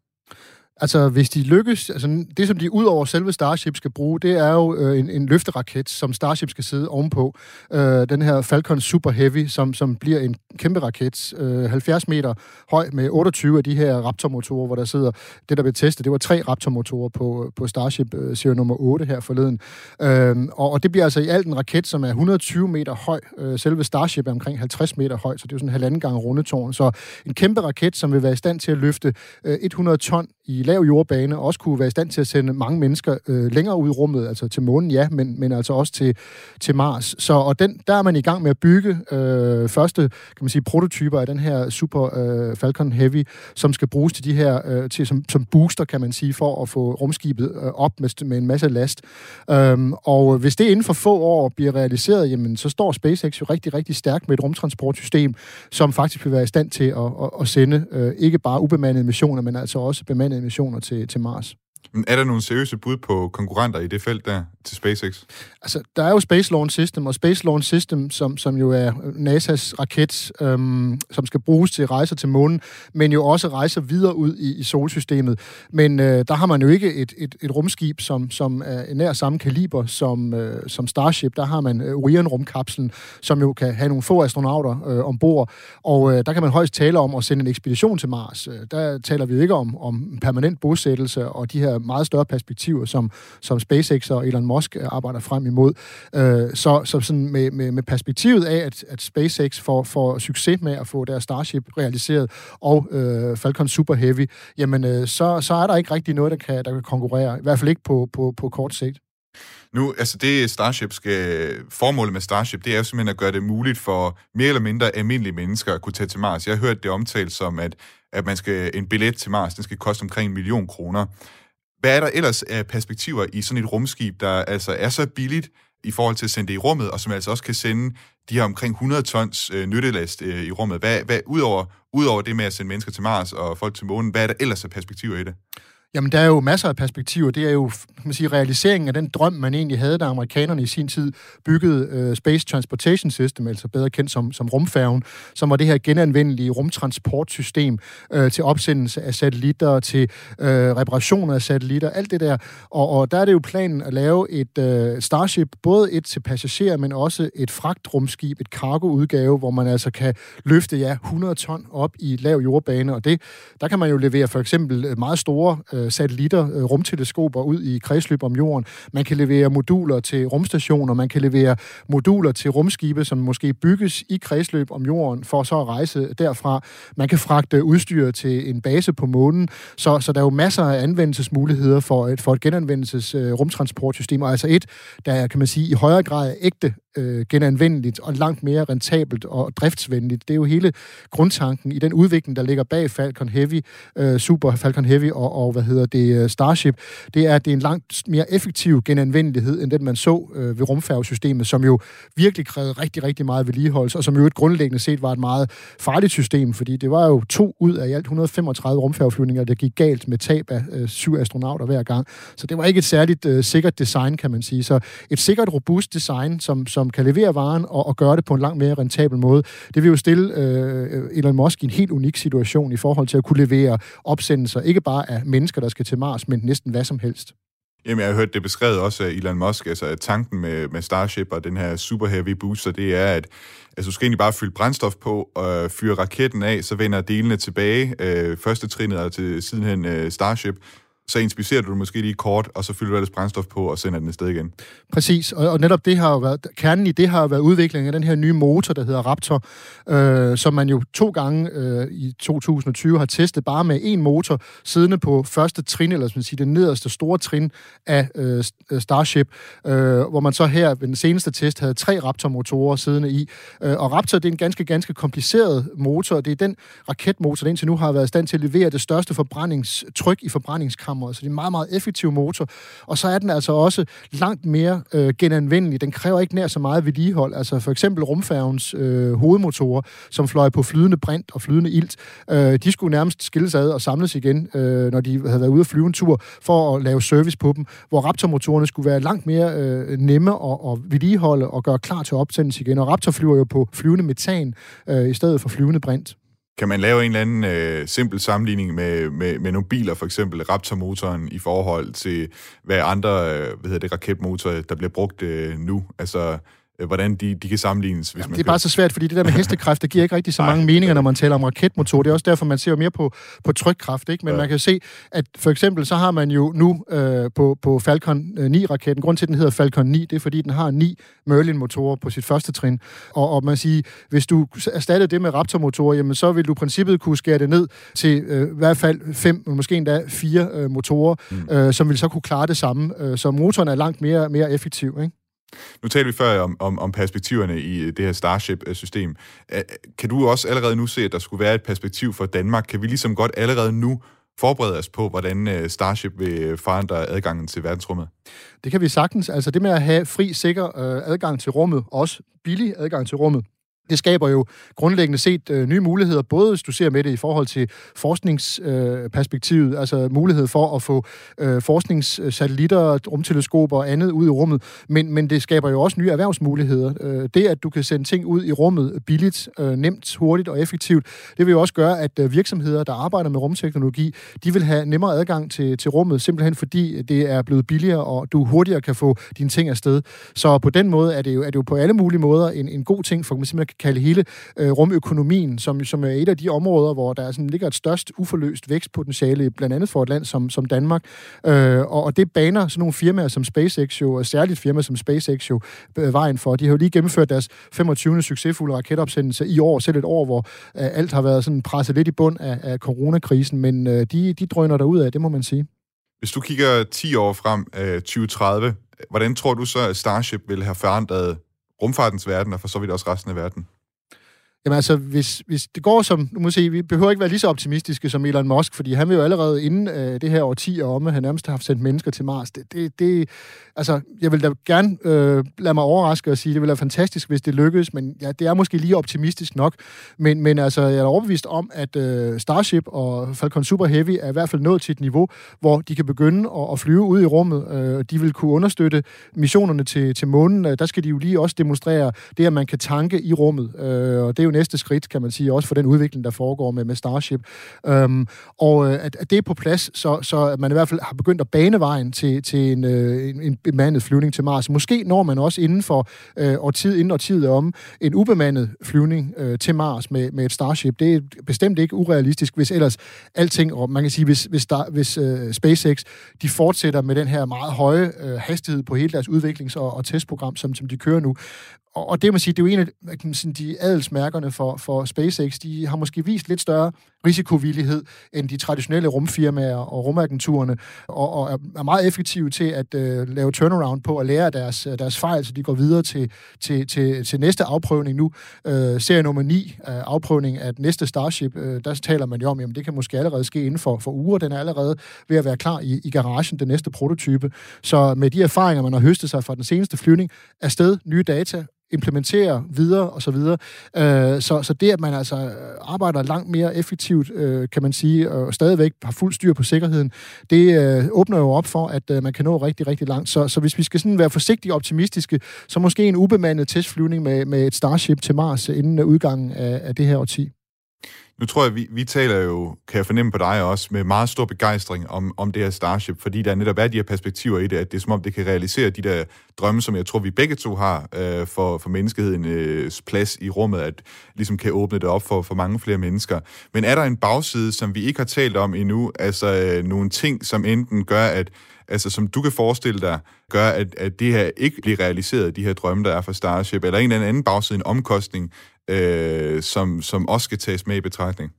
Altså, hvis de lykkes, altså det som de ud over selve Starship skal bruge, det er jo øh, en, en løfteraket, som Starship skal sidde ovenpå. Øh, den her Falcon Super Heavy, som, som bliver en kæmpe raket, øh, 70 meter høj med 28 af de her Raptor-motorer, hvor der sidder, det der blev testet, det var tre Raptor-motorer på, på Starship øh, serie nummer 8 her forleden. Øh, og, og det bliver altså i alt en raket, som er 120 meter høj. Øh, selve Starship er omkring 50 meter høj, så det er jo sådan en halvanden gang rundetårn. Så en kæmpe raket, som vil være i stand til at løfte øh, 100 ton i lav jordbane, også kunne være i stand til at sende mange mennesker øh, længere ud i rummet, altså til månen, ja, men, men altså også til, til Mars. Så og den, der er man i gang med at bygge øh, første, kan man sige, prototyper af den her Super øh, Falcon Heavy, som skal bruges til de her, øh, til, som, som booster, kan man sige, for at få rumskibet øh, op med, med en masse last. Øhm, og hvis det inden for få år bliver realiseret, jamen, så står SpaceX jo rigtig, rigtig stærkt med et rumtransportsystem, som faktisk vil være i stand til at, at, at sende øh, ikke bare ubemandede missioner, men altså også bemandede missioner til, til Mars. Men Er der nogle seriøse bud på konkurrenter i det felt der til SpaceX? Altså, der er jo Space Launch System, og Space Launch System, som, som jo er NASA's raket, øhm, som skal bruges til rejser til månen, men jo også rejser videre ud i, i solsystemet. Men øh, der har man jo ikke et, et, et rumskib, som, som er nær samme kaliber som, øh, som Starship. Der har man øh, Orion-rumkapslen, som jo kan have nogle få astronauter øh, ombord, og øh, der kan man højst tale om at sende en ekspedition til Mars. Øh, der taler vi jo ikke om, om permanent bosættelse og de her meget større perspektiver, som, som SpaceX og Elon Musk arbejder frem imod. Øh, så så sådan med, med, med perspektivet af, at, at SpaceX får, får succes med at få deres Starship realiseret, og øh, Falcon Super Heavy, jamen øh, så, så er der ikke rigtig noget, der kan, der kan konkurrere. I hvert fald ikke på, på, på kort sigt. Nu, altså det Starship skal, formålet med Starship, det er jo simpelthen at gøre det muligt for mere eller mindre almindelige mennesker at kunne tage til Mars. Jeg har hørt det omtalt som, at, at man skal, en billet til Mars, den skal koste omkring en million kroner. Hvad er der ellers af perspektiver i sådan et rumskib, der altså er så billigt i forhold til at sende det i rummet, og som altså også kan sende de her omkring 100 tons øh, nyttelast øh, i rummet? Hvad, hvad, udover, udover det med at sende mennesker til Mars og folk til månen, hvad er der ellers af perspektiver i det? Jamen, der er jo masser af perspektiver. Det er jo kan man sige, realiseringen af den drøm, man egentlig havde, da amerikanerne i sin tid byggede øh, Space Transportation System, altså bedre kendt som, som rumfærgen, som var det her genanvendelige rumtransportsystem øh, til opsendelse af satellitter, til øh, reparationer af satellitter, alt det der. Og, og der er det jo planen at lave et øh, Starship, både et til passagerer, men også et fragtrumskib, et cargo-udgave, hvor man altså kan løfte ja, 100 ton op i lav jordbane, og det, der kan man jo levere for eksempel øh, meget store øh, Øh, satellitter, øh, rumteleskoper ud i kredsløb om jorden. Man kan levere moduler til rumstationer, man kan levere moduler til rumskibe, som måske bygges i kredsløb om jorden, for så at rejse derfra. Man kan fragte udstyr til en base på månen, så, så der er jo masser af anvendelsesmuligheder for et, for et genanvendelses øh, rumtransportsystem, og altså et, der kan man sige, i højere grad er ægte øh, genanvendeligt og langt mere rentabelt og driftsvenligt. Det er jo hele grundtanken i den udvikling, der ligger bag Falcon Heavy, øh, Super Falcon Heavy og, og hvad hedder det, øh, Starship. Det er, at det er en langt mere effektiv genanvendelighed, end den man så øh, ved rumfærgesystemet, som jo virkelig krævede rigtig, rigtig meget vedligeholdelse, og som jo et grundlæggende set var et meget farligt system, fordi det var jo to ud af i alt 135 rumfærgeflyvninger, der gik galt med tab af øh, syv astronauter hver gang. Så det var ikke et særligt øh, sikkert design, kan man sige. Så et sikkert, robust design, som, som kan levere varen og, og gøre det på en langt mere rentabel måde, det vil jo stille øh, øh, Elon Musk i en helt unik situation i forhold til at kunne levere opsendelser, ikke bare af mennesker, der skal til Mars, men næsten hvad som helst. Jamen, jeg har hørt det beskrevet også af Elon Musk, altså at tanken med, med Starship og den her Super Heavy booster, det er, at altså, du skal egentlig bare fylde brændstof på og øh, fyre raketten af, så vender delene tilbage, øh, første trinet er til sidenhen øh, Starship, så inspicerer du det måske lige kort, og så fylder du ellers brændstof på og sender den afsted igen. Præcis, og, og netop det har jo været, kernen i det har jo været udviklingen af den her nye motor, der hedder Raptor, øh, som man jo to gange øh, i 2020 har testet bare med en motor, siddende på første trin, eller som man siger, det nederste store trin af øh, øh, Starship, øh, hvor man så her ved den seneste test havde tre Raptor-motorer siddende i. Øh, og Raptor, det er en ganske, ganske kompliceret motor. Det er den raketmotor, der indtil nu har været i stand til at levere det største forbrændingstryk i forbrændingskammer kameraet, så det er en meget, meget effektiv motor. Og så er den altså også langt mere øh, genanvendelig. Den kræver ikke nær så meget vedligehold. Altså for eksempel rumfærgens øh, hovedmotorer, som fløj på flydende brint og flydende ilt, øh, de skulle nærmest skilles ad og samles igen, øh, når de havde været ude at flyve en tur, for at lave service på dem, hvor Raptor-motorerne skulle være langt mere øh, nemme at, at vedligeholde og gøre klar til opsendelse igen. Og Raptor flyver jo på flyvende metan øh, i stedet for flyvende brint. Kan man lave en eller anden øh, simpel sammenligning med, med, med nogle biler, for eksempel Raptor-motoren, i forhold til hvad andre øh, hvad hedder det, raketmotorer, der bliver brugt øh, nu? Altså, hvordan de, de kan sammenlignes. Hvis Jamen, man det er bare så svært, fordi det der med hestekræft, det giver ikke rigtig så mange meninger, når man taler om raketmotor. Det er også derfor, man ser mere på, på trykkraft. Ikke? Men ja. man kan se, at for eksempel så har man jo nu øh, på, på Falcon 9-raketten, grund til, at den hedder Falcon 9, det er fordi, den har ni Merlin-motorer på sit første trin. Og, og man siger, hvis du erstatter det med Raptor-motorer, jamen så vil du i princippet kunne skære det ned til øh, i hvert fald fem, måske endda fire øh, motorer, mm. øh, som vil så kunne klare det samme. Øh, så motoren er langt mere, mere effektiv. Ikke? Nu talte vi før om, om, om perspektiverne i øh, det her Starship-system. Kan du også allerede nu se, at der skulle være et perspektiv for Danmark? Kan vi ligesom godt allerede nu forberede os på, hvordan øh, Starship vil øh, forandre adgangen til verdensrummet? Det kan vi sagtens. Altså det med at have fri, sikker adgang til rummet, også billig adgang til rummet, det skaber jo grundlæggende set øh, nye muligheder, både hvis du ser med det i forhold til forskningsperspektivet, øh, altså mulighed for at få øh, forskningssatellitter, rumteleskoper og andet ud i rummet, men, men det skaber jo også nye erhvervsmuligheder. Øh, det, at du kan sende ting ud i rummet billigt, øh, nemt, hurtigt og effektivt, det vil jo også gøre, at øh, virksomheder, der arbejder med rumteknologi, de vil have nemmere adgang til, til rummet, simpelthen fordi det er blevet billigere, og du hurtigere kan få dine ting afsted. Så på den måde er det jo, er det jo på alle mulige måder en, en god ting, for man simpelthen kalde hele øh, rumøkonomien, som, som er et af de områder, hvor der sådan, ligger et størst uforløst vækstpotentiale, blandt andet for et land som, som Danmark. Øh, og, og det baner sådan nogle firmaer som SpaceX jo, og særligt firmaer som SpaceX jo, øh, vejen for. De har jo lige gennemført deres 25. succesfulde raketopsendelse i år, selv et år, hvor øh, alt har været sådan presset lidt i bund af, af coronakrisen, men øh, de, de drøner der ud af, det må man sige. Hvis du kigger 10 år frem, øh, 2030, hvordan tror du så, at Starship vil have forandret rumfartens verden, og for så vidt også resten af verden? Jamen altså, hvis, hvis det går som... Nu må sige, vi behøver ikke være lige så optimistiske som Elon Musk, fordi han vil jo allerede inden øh, det her årti om, at han nærmest har haft sendt mennesker til Mars. Det, det, det, altså, jeg vil da gerne øh, lade mig overraske og sige, det ville være fantastisk, hvis det lykkedes, men ja, det er måske lige optimistisk nok. Men, men altså, jeg er overbevist om, at øh, Starship og Falcon Super Heavy er i hvert fald nået til et niveau, hvor de kan begynde at, at flyve ud i rummet. Øh, de vil kunne understøtte missionerne til, til månen. Øh, der skal de jo lige også demonstrere det, at man kan tanke i rummet. Øh, og det er jo næste skridt, kan man sige, også for den udvikling, der foregår med, med Starship. Øhm, og øh, at, at det er på plads, så, så at man i hvert fald har begyndt at bane vejen til, til en, øh, en, en bemandet flyvning til Mars. Måske når man også inden for øh, årtid, inden årtiet om en ubemandet flyvning øh, til Mars med, med et Starship. Det er bestemt ikke urealistisk, hvis ellers alting, og man kan sige, hvis, hvis, der, hvis øh, SpaceX de fortsætter med den her meget høje øh, hastighed på hele deres udviklings- og, og testprogram, som, som de kører nu, og, og det, man siger, det er jo en af kan man sige, de adelsmærkerne for, for SpaceX. De har måske vist lidt større risikovillighed end de traditionelle rumfirmaer og rumagenturerne, og, og er meget effektive til at øh, lave turnaround på at lære deres, deres fejl, så de går videre til, til, til, til næste afprøvning nu. Øh, serie nummer 9, afprøvning af næste Starship, øh, der taler man jo om, at det kan måske allerede ske inden for, for uger. Den er allerede ved at være klar i, i garagen, den næste prototype. Så med de erfaringer, man har høstet sig fra den seneste flyvning, afsted nye data, implementere videre og så videre. Øh, så, så det, at man altså arbejder langt mere effektivt, øh, kan man sige, og stadigvæk har fuld styr på sikkerheden, det øh, åbner jo op for, at øh, man kan nå rigtig, rigtig langt. Så, så hvis vi skal sådan være forsigtigt optimistiske, så måske en ubemandet testflyvning med, med et Starship til Mars inden udgangen af, af det her årti. Nu tror jeg, vi, vi taler jo, kan jeg fornemme på dig også, med meget stor begejstring om, om det her Starship, fordi der netop er de her perspektiver i det, at det er som om, det kan realisere de der drømme, som jeg tror, vi begge to har øh, for, for menneskehedens øh, plads i rummet, at ligesom kan åbne det op for, for mange flere mennesker. Men er der en bagside, som vi ikke har talt om endnu, altså øh, nogle ting, som enten gør, at altså som du kan forestille dig, gør, at, at det her ikke bliver realiseret, de her drømme, der er for Starship, eller en eller anden bagside, en omkostning, øh, som, som også skal tages med i betragtning?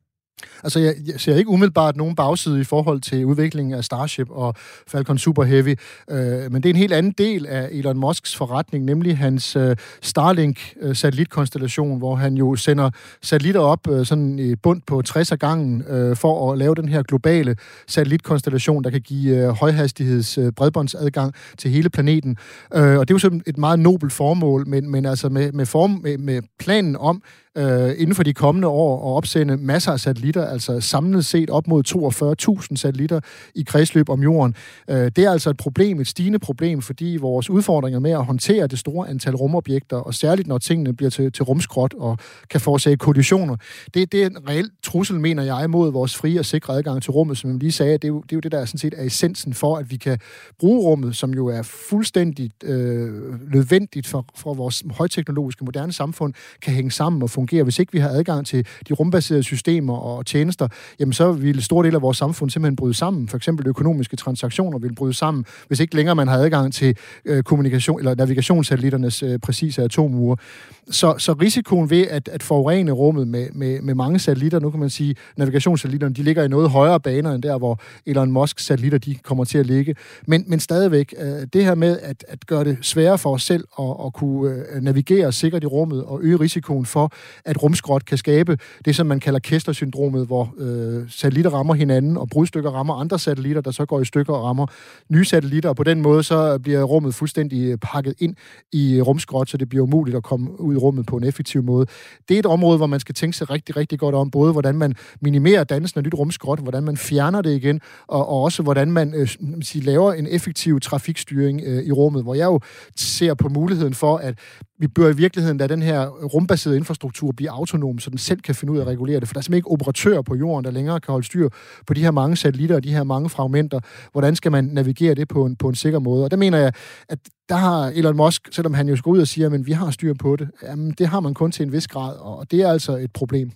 Altså, jeg, jeg ser ikke umiddelbart nogen bagside i forhold til udviklingen af Starship og Falcon Super Heavy, øh, men det er en helt anden del af Elon Musks forretning, nemlig hans øh, Starlink-satellitkonstellation, øh, hvor han jo sender satellitter op øh, sådan i bund på 60 af gangen øh, for at lave den her globale satellitkonstellation, der kan give øh, højhastigheds øh, bredbåndsadgang til hele planeten. Øh, og det er jo sådan et meget nobelt formål, men, men altså med, med, form, med, med planen om, øh, inden for de kommende år at opsende masser af satellitter, altså samlet set op mod 42.000 satellitter i kredsløb om jorden. Øh, det er altså et problem, et stigende problem, fordi vores udfordringer med at håndtere det store antal rumobjekter, og særligt når tingene bliver til, til rumskrot og kan forårsage kollisioner, det, det er en reel trussel, mener jeg, mod vores frie og sikre adgang til rummet, som jeg lige sagde. Det er jo det, er jo det der sådan set er essensen for, at vi kan bruge rummet, som jo er fuldstændig øh, nødvendigt for, for vores højteknologiske moderne samfund, kan hænge sammen og fungere. Hvis ikke vi har adgang til de rumbaserede systemer og tjenester, jamen så vil store dele af vores samfund simpelthen bryde sammen. For eksempel økonomiske transaktioner vil bryde sammen, hvis ikke længere man har adgang til øh, kommunikation eller navigationssatellitternes øh, præcise atomure. Så, så risikoen ved at, at forurene rummet med, med, med mange satellitter, nu kan man sige, navigationssatellitterne, de ligger i noget højere baner end der, hvor Elon Musk's satellitter, de kommer til at ligge. Men, men stadigvæk, øh, det her med at, at gøre det sværere for os selv at, at kunne øh, navigere sikkert i rummet og øge risikoen for, at rumskrot kan skabe det, som man kalder Kessler-syndromet, hvor øh, satellitter rammer hinanden, og brudstykker rammer andre satellitter, der så går i stykker og rammer nye satellitter, og på den måde så bliver rummet fuldstændig øh, pakket ind i øh, rumskrot, så det bliver umuligt at komme ud i rummet på en effektiv måde. Det er et område, hvor man skal tænke sig rigtig, rigtig godt om, både hvordan man minimerer dannelsen af nyt rumskrot, hvordan man fjerner det igen, og, og også hvordan man øh, sige, laver en effektiv trafikstyring øh, i rummet, hvor jeg jo ser på muligheden for, at vi bør i virkeligheden lade den her rumbaserede infrastruktur blive autonom, så den selv kan finde ud af at regulere det. For der er simpelthen ikke operatører på jorden, der længere kan holde styr på de her mange satellitter og de her mange fragmenter. Hvordan skal man navigere det på en, på en sikker måde? Og der mener jeg, at der har Elon Musk, selvom han jo skal ud og siger, at vi har styr på det, jamen det har man kun til en vis grad, og det er altså et problem.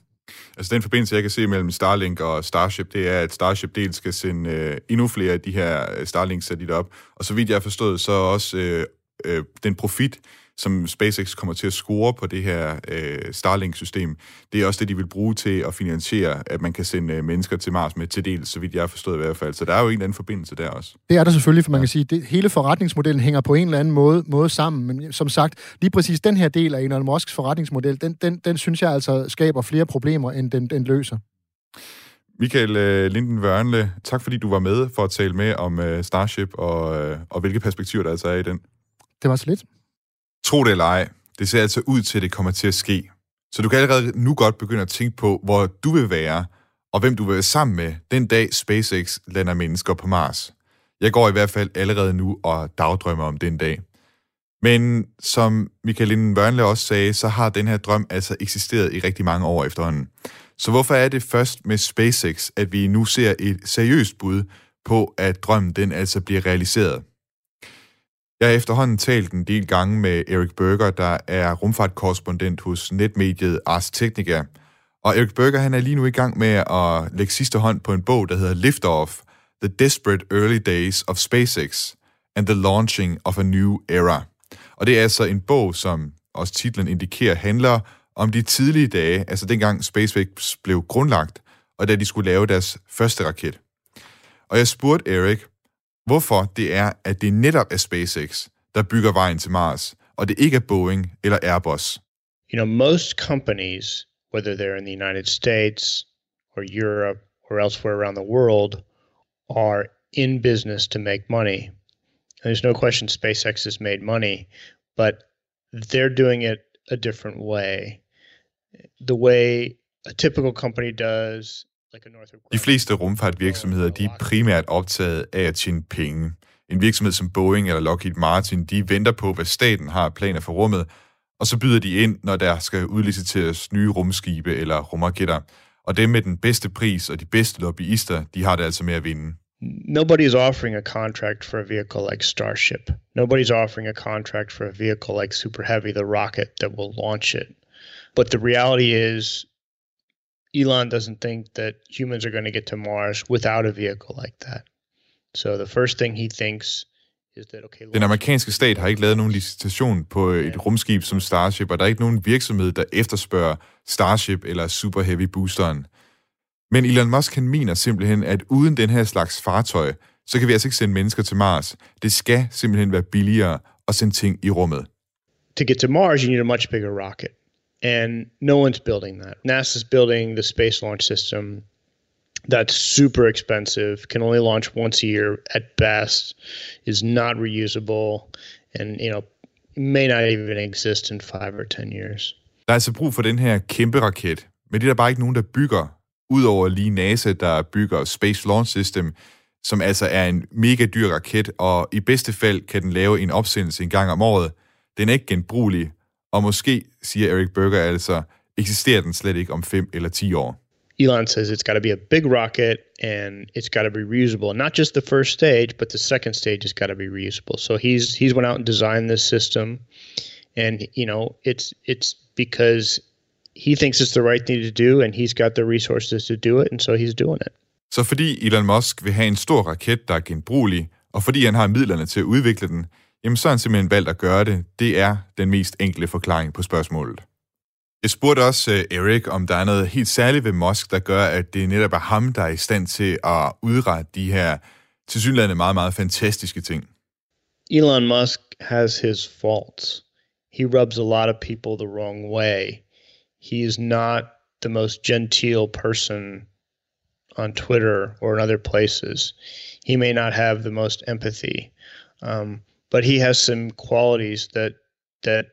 Altså den forbindelse, jeg kan se mellem Starlink og Starship, det er, at Starship dels skal sende øh, endnu flere af de her øh, Starlink-satellitter op, og så vidt jeg har forstået, så også øh, øh, den profit, som SpaceX kommer til at score på det her øh, Starlink-system, det er også det, de vil bruge til at finansiere, at man kan sende øh, mennesker til Mars med til del, så vidt jeg har forstået i hvert fald. Så der er jo en eller anden forbindelse der også. Det er der selvfølgelig, for man ja. kan sige, at hele forretningsmodellen hænger på en eller anden måde, måde sammen. Men som sagt, lige præcis den her del af Elon Musks forretningsmodel, den, den, den synes jeg altså skaber flere problemer, end den, den løser. Michael uh, Linden Vørnle, tak fordi du var med for at tale med om uh, Starship og, uh, og hvilke perspektiver der altså er i den. Det var så lidt. Tro det eller ej, det ser altså ud til, at det kommer til at ske. Så du kan allerede nu godt begynde at tænke på, hvor du vil være, og hvem du vil være sammen med, den dag SpaceX lander mennesker på Mars. Jeg går i hvert fald allerede nu og dagdrømmer om den dag. Men som Michael Linden Børnle også sagde, så har den her drøm altså eksisteret i rigtig mange år efterhånden. Så hvorfor er det først med SpaceX, at vi nu ser et seriøst bud på, at drømmen den altså bliver realiseret? Jeg har efterhånden talt en del gange med Erik Berger, der er rumfartkorrespondent hos netmediet Ars Technica. Og Erik Berger han er lige nu i gang med at lægge sidste hånd på en bog, der hedder Liftoff, The Desperate Early Days of SpaceX and the Launching of a New Era. Og det er altså en bog, som også titlen indikerer, handler om de tidlige dage, altså dengang SpaceX blev grundlagt, og da de skulle lave deres første raket. Og jeg spurgte Erik, hvorfor det er, at det netop er SpaceX, der bygger vejen til Mars, og det ikke er Boeing eller Airbus. You know, most companies, whether they're in the United States or Europe or elsewhere around the world, are in business to make money. There's no question SpaceX has made money, but they're doing it a different way. The way a typical company does de fleste rumfartvirksomheder de er primært optaget af at tjene penge. En virksomhed som Boeing eller Lockheed Martin, de venter på, hvad staten har planer for rummet, og så byder de ind, når der skal udliciteres nye rumskibe eller rumraketter. og dem med den bedste pris og de bedste lobbyister, de har det altså med at vinde. Nobody's offering a contract for a vehicle like Starship. Nobody's offering a contract for a vehicle like Super Heavy, the rocket that will launch it. But the reality is, Elon doesn't think that humans are going to get to Mars without a vehicle like that. So the first thing he thinks is that okay. Den amerikanske stat har ikke lavet nogen licitation på et rumskib som Starship, og der er ikke nogen virksomhed, der efterspørger Starship eller Super Heavy boosteren. Men Elon Musk han mener simpelthen, at uden den her slags fartøj, så kan vi altså ikke sende mennesker til Mars. Det skal simpelthen være billigere at sende ting i rummet. To get to Mars, you need a much bigger rocket. And no one's building that. NASA's building the Space Launch System. That's super expensive, can only launch once a year at best, is not reusable, and you know, may not even exist in five or ten years. Der er altså brug for den her kæmpe raket, men det er der bare ikke nogen, der bygger Udover lige NASA, der bygger Space Launch System, som altså er en mega dyr raket, og i bedste fald kan den lave en opsendelse en gang om året. Den er ikke genbrugelig, og måske, siger Eric Berger altså, eksisterer den slet ikke om 5 eller 10 år. Elon says it's got to be a big rocket and it's got to be reusable. Not just the first stage, but the second stage has got to be reusable. So he's he's went out and designed this system, and you know it's it's because he thinks it's the right thing to do, and he's got the resources to do it, and so he's doing it. Så fordi Elon Musk vil have en stor raket, der er genbrugelig, og fordi han har midlerne til at udvikle den, jamen så har han simpelthen valgt at gøre det. Det er den mest enkle forklaring på spørgsmålet. Jeg spurgte også øh, Erik, om der er noget helt særligt ved Musk, der gør, at det netop er ham, der er i stand til at udrette de her tilsyneladende meget, meget fantastiske ting. Elon Musk has his faults. He rubs a lot of people the wrong way. he is not the most genteel person on Twitter or in other places. He may not have the most empathy, um, but he has some qualities that that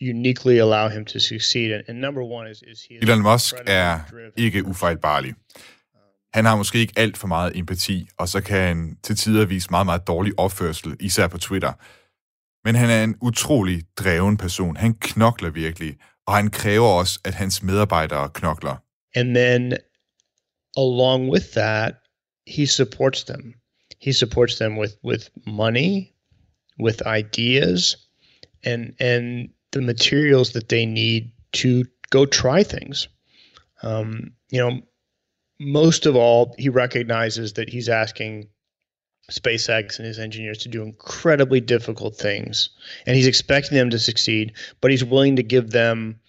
uniquely allow him to succeed. And, number one is, is he Elon Musk er ikke ufejlbarlig. Han har måske ikke alt for meget empati, og så kan han til tider vise meget, meget dårlig opførsel, især på Twitter. Men han er en utrolig dreven person. Han knokler virkelig, og han kræver også, at hans medarbejdere knokler. And then along with that, he supports them. He supports them with with money, with ideas, and and the materials that they need to go try things. Um, you know, most of all, he recognizes that he's asking SpaceX and his engineers to do incredibly difficult things. And he's expecting them to succeed, but he's willing to give them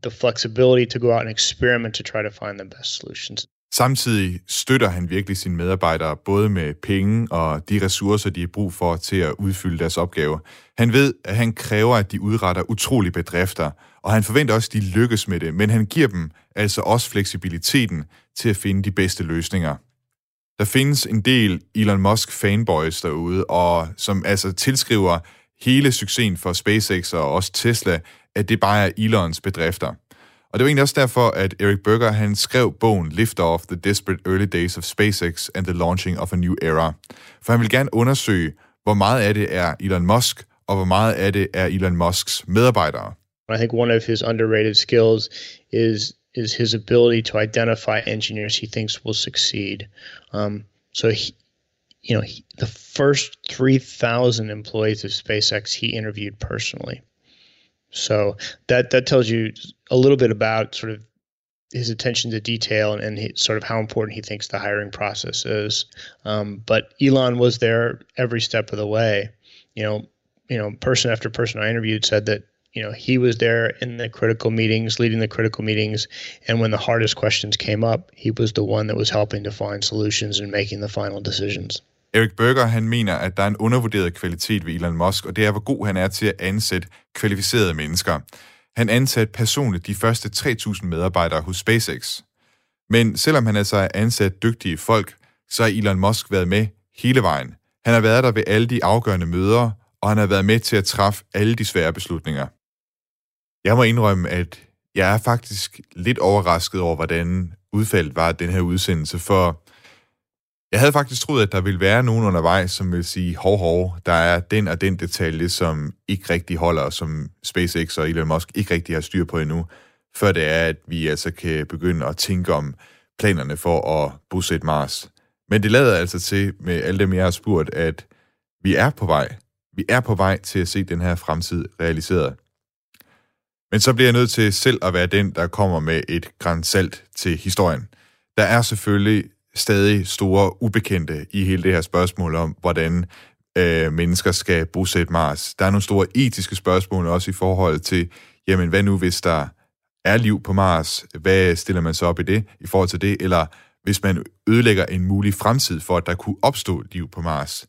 the flexibility to go out and experiment to try to find the best solutions. Samtidig støtter han virkelig sine medarbejdere, både med penge og de ressourcer, de har brug for til at udfylde deres opgaver. Han ved, at han kræver, at de udretter utrolige bedrifter, og han forventer også, at de lykkes med det, men han giver dem altså også fleksibiliteten til at finde de bedste løsninger. Der findes en del Elon Musk fanboys derude, og som altså tilskriver hele succesen for SpaceX og også Tesla, at det bare er Elons bedrifter. Og det var egentlig også derfor, at Eric Berger han skrev bogen Lift Off, The Desperate Early Days of SpaceX and the Launching of a New Era. For han vil gerne undersøge, hvor meget af det er Elon Musk, og hvor meget af det er Elon Musks medarbejdere. I think one of his underrated skills is is his ability to identify engineers he thinks will succeed. Um, so, he, you know, he, the first 3,000 employees of SpaceX he interviewed personally. So that that tells you a little bit about sort of his attention to detail and, and he, sort of how important he thinks the hiring process is. Um, but Elon was there every step of the way. You know, you know, person after person I interviewed said that you know he was there in the critical meetings leading the critical meetings and when the hardest questions came up he was the one that was helping to find solutions and making the final decisions Eric Berger han mener, at der er en undervurderet kvalitet ved Elon Musk, og det er, hvor god han er til at ansætte kvalificerede mennesker. Han ansatte personligt de første 3.000 medarbejdere hos SpaceX. Men selvom han altså er ansat dygtige folk, så har Elon Musk været med hele vejen. Han har været der ved alle de afgørende møder, og han har været med til at træffe alle de svære beslutninger. Jeg må indrømme, at jeg er faktisk lidt overrasket over, hvordan udfaldet var af den her udsendelse, for jeg havde faktisk troet, at der ville være nogen undervejs, som vil sige, hov, hov, der er den og den detalje, som ikke rigtig holder, som SpaceX og Elon Musk ikke rigtig har styr på endnu. før det er, at vi altså kan begynde at tænke om planerne for at bosætte Mars. Men det lader altså til, med alle dem, jeg har spurgt, at vi er på vej. Vi er på vej til at se den her fremtid realiseret. Men så bliver jeg nødt til selv at være den, der kommer med et grænsalt til historien. Der er selvfølgelig stadig store ubekendte i hele det her spørgsmål om, hvordan øh, mennesker skal bosætte Mars. Der er nogle store etiske spørgsmål også i forhold til, jamen hvad nu hvis der er liv på Mars? Hvad stiller man så op i det, i forhold til det? Eller hvis man ødelægger en mulig fremtid for, at der kunne opstå liv på Mars.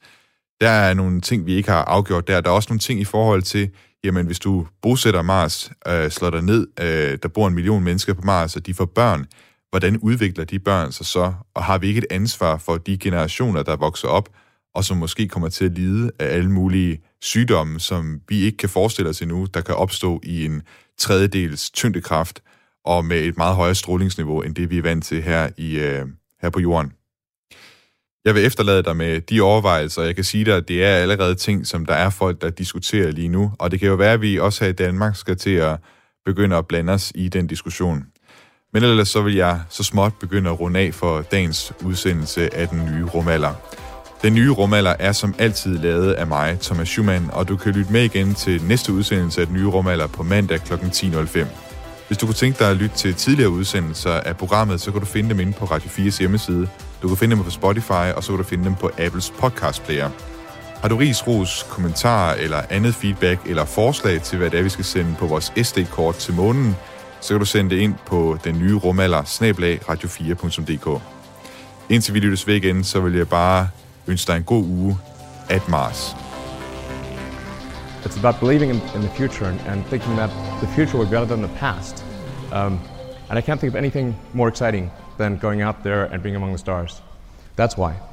Der er nogle ting, vi ikke har afgjort der. Der er også nogle ting i forhold til, jamen hvis du bosætter Mars, øh, slår dig ned, øh, der bor en million mennesker på Mars, og de får børn, hvordan udvikler de børn sig så? Og har vi ikke et ansvar for de generationer, der vokser op, og som måske kommer til at lide af alle mulige sygdomme, som vi ikke kan forestille os endnu, der kan opstå i en tredjedels tyngdekraft, og med et meget højere strålingsniveau, end det vi er vant til her, i, øh, her på jorden. Jeg vil efterlade dig med de overvejelser. Jeg kan sige dig, at det er allerede ting, som der er folk, der diskuterer lige nu. Og det kan jo være, at vi også her i Danmark skal til at begynde at blande os i den diskussion. Men ellers så vil jeg så småt begynde at runde af for dagens udsendelse af den nye rumalder. Den nye rumalder er som altid lavet af mig, Thomas Schumann, og du kan lytte med igen til næste udsendelse af den nye rumalder på mandag kl. 10.05. Hvis du kunne tænke dig at lytte til tidligere udsendelser af programmet, så kan du finde dem inde på Radio 4's hjemmeside. Du kan finde dem på Spotify, og så kan du finde dem på Apples podcast player. Har du ris, ros, kommentarer eller andet feedback eller forslag til, hvad det er, vi skal sende på vores SD-kort til månen, så kan du sende det ind på den nye rumalder, snablag radio4.dk. Indtil vi lyttes ved igen, så vil jeg bare ønske dig en god uge at Mars. It's about believing in, in the future and, and thinking that the future will be better than the past. Um, and I can't think of anything more exciting than going out there and being among the stars. That's why.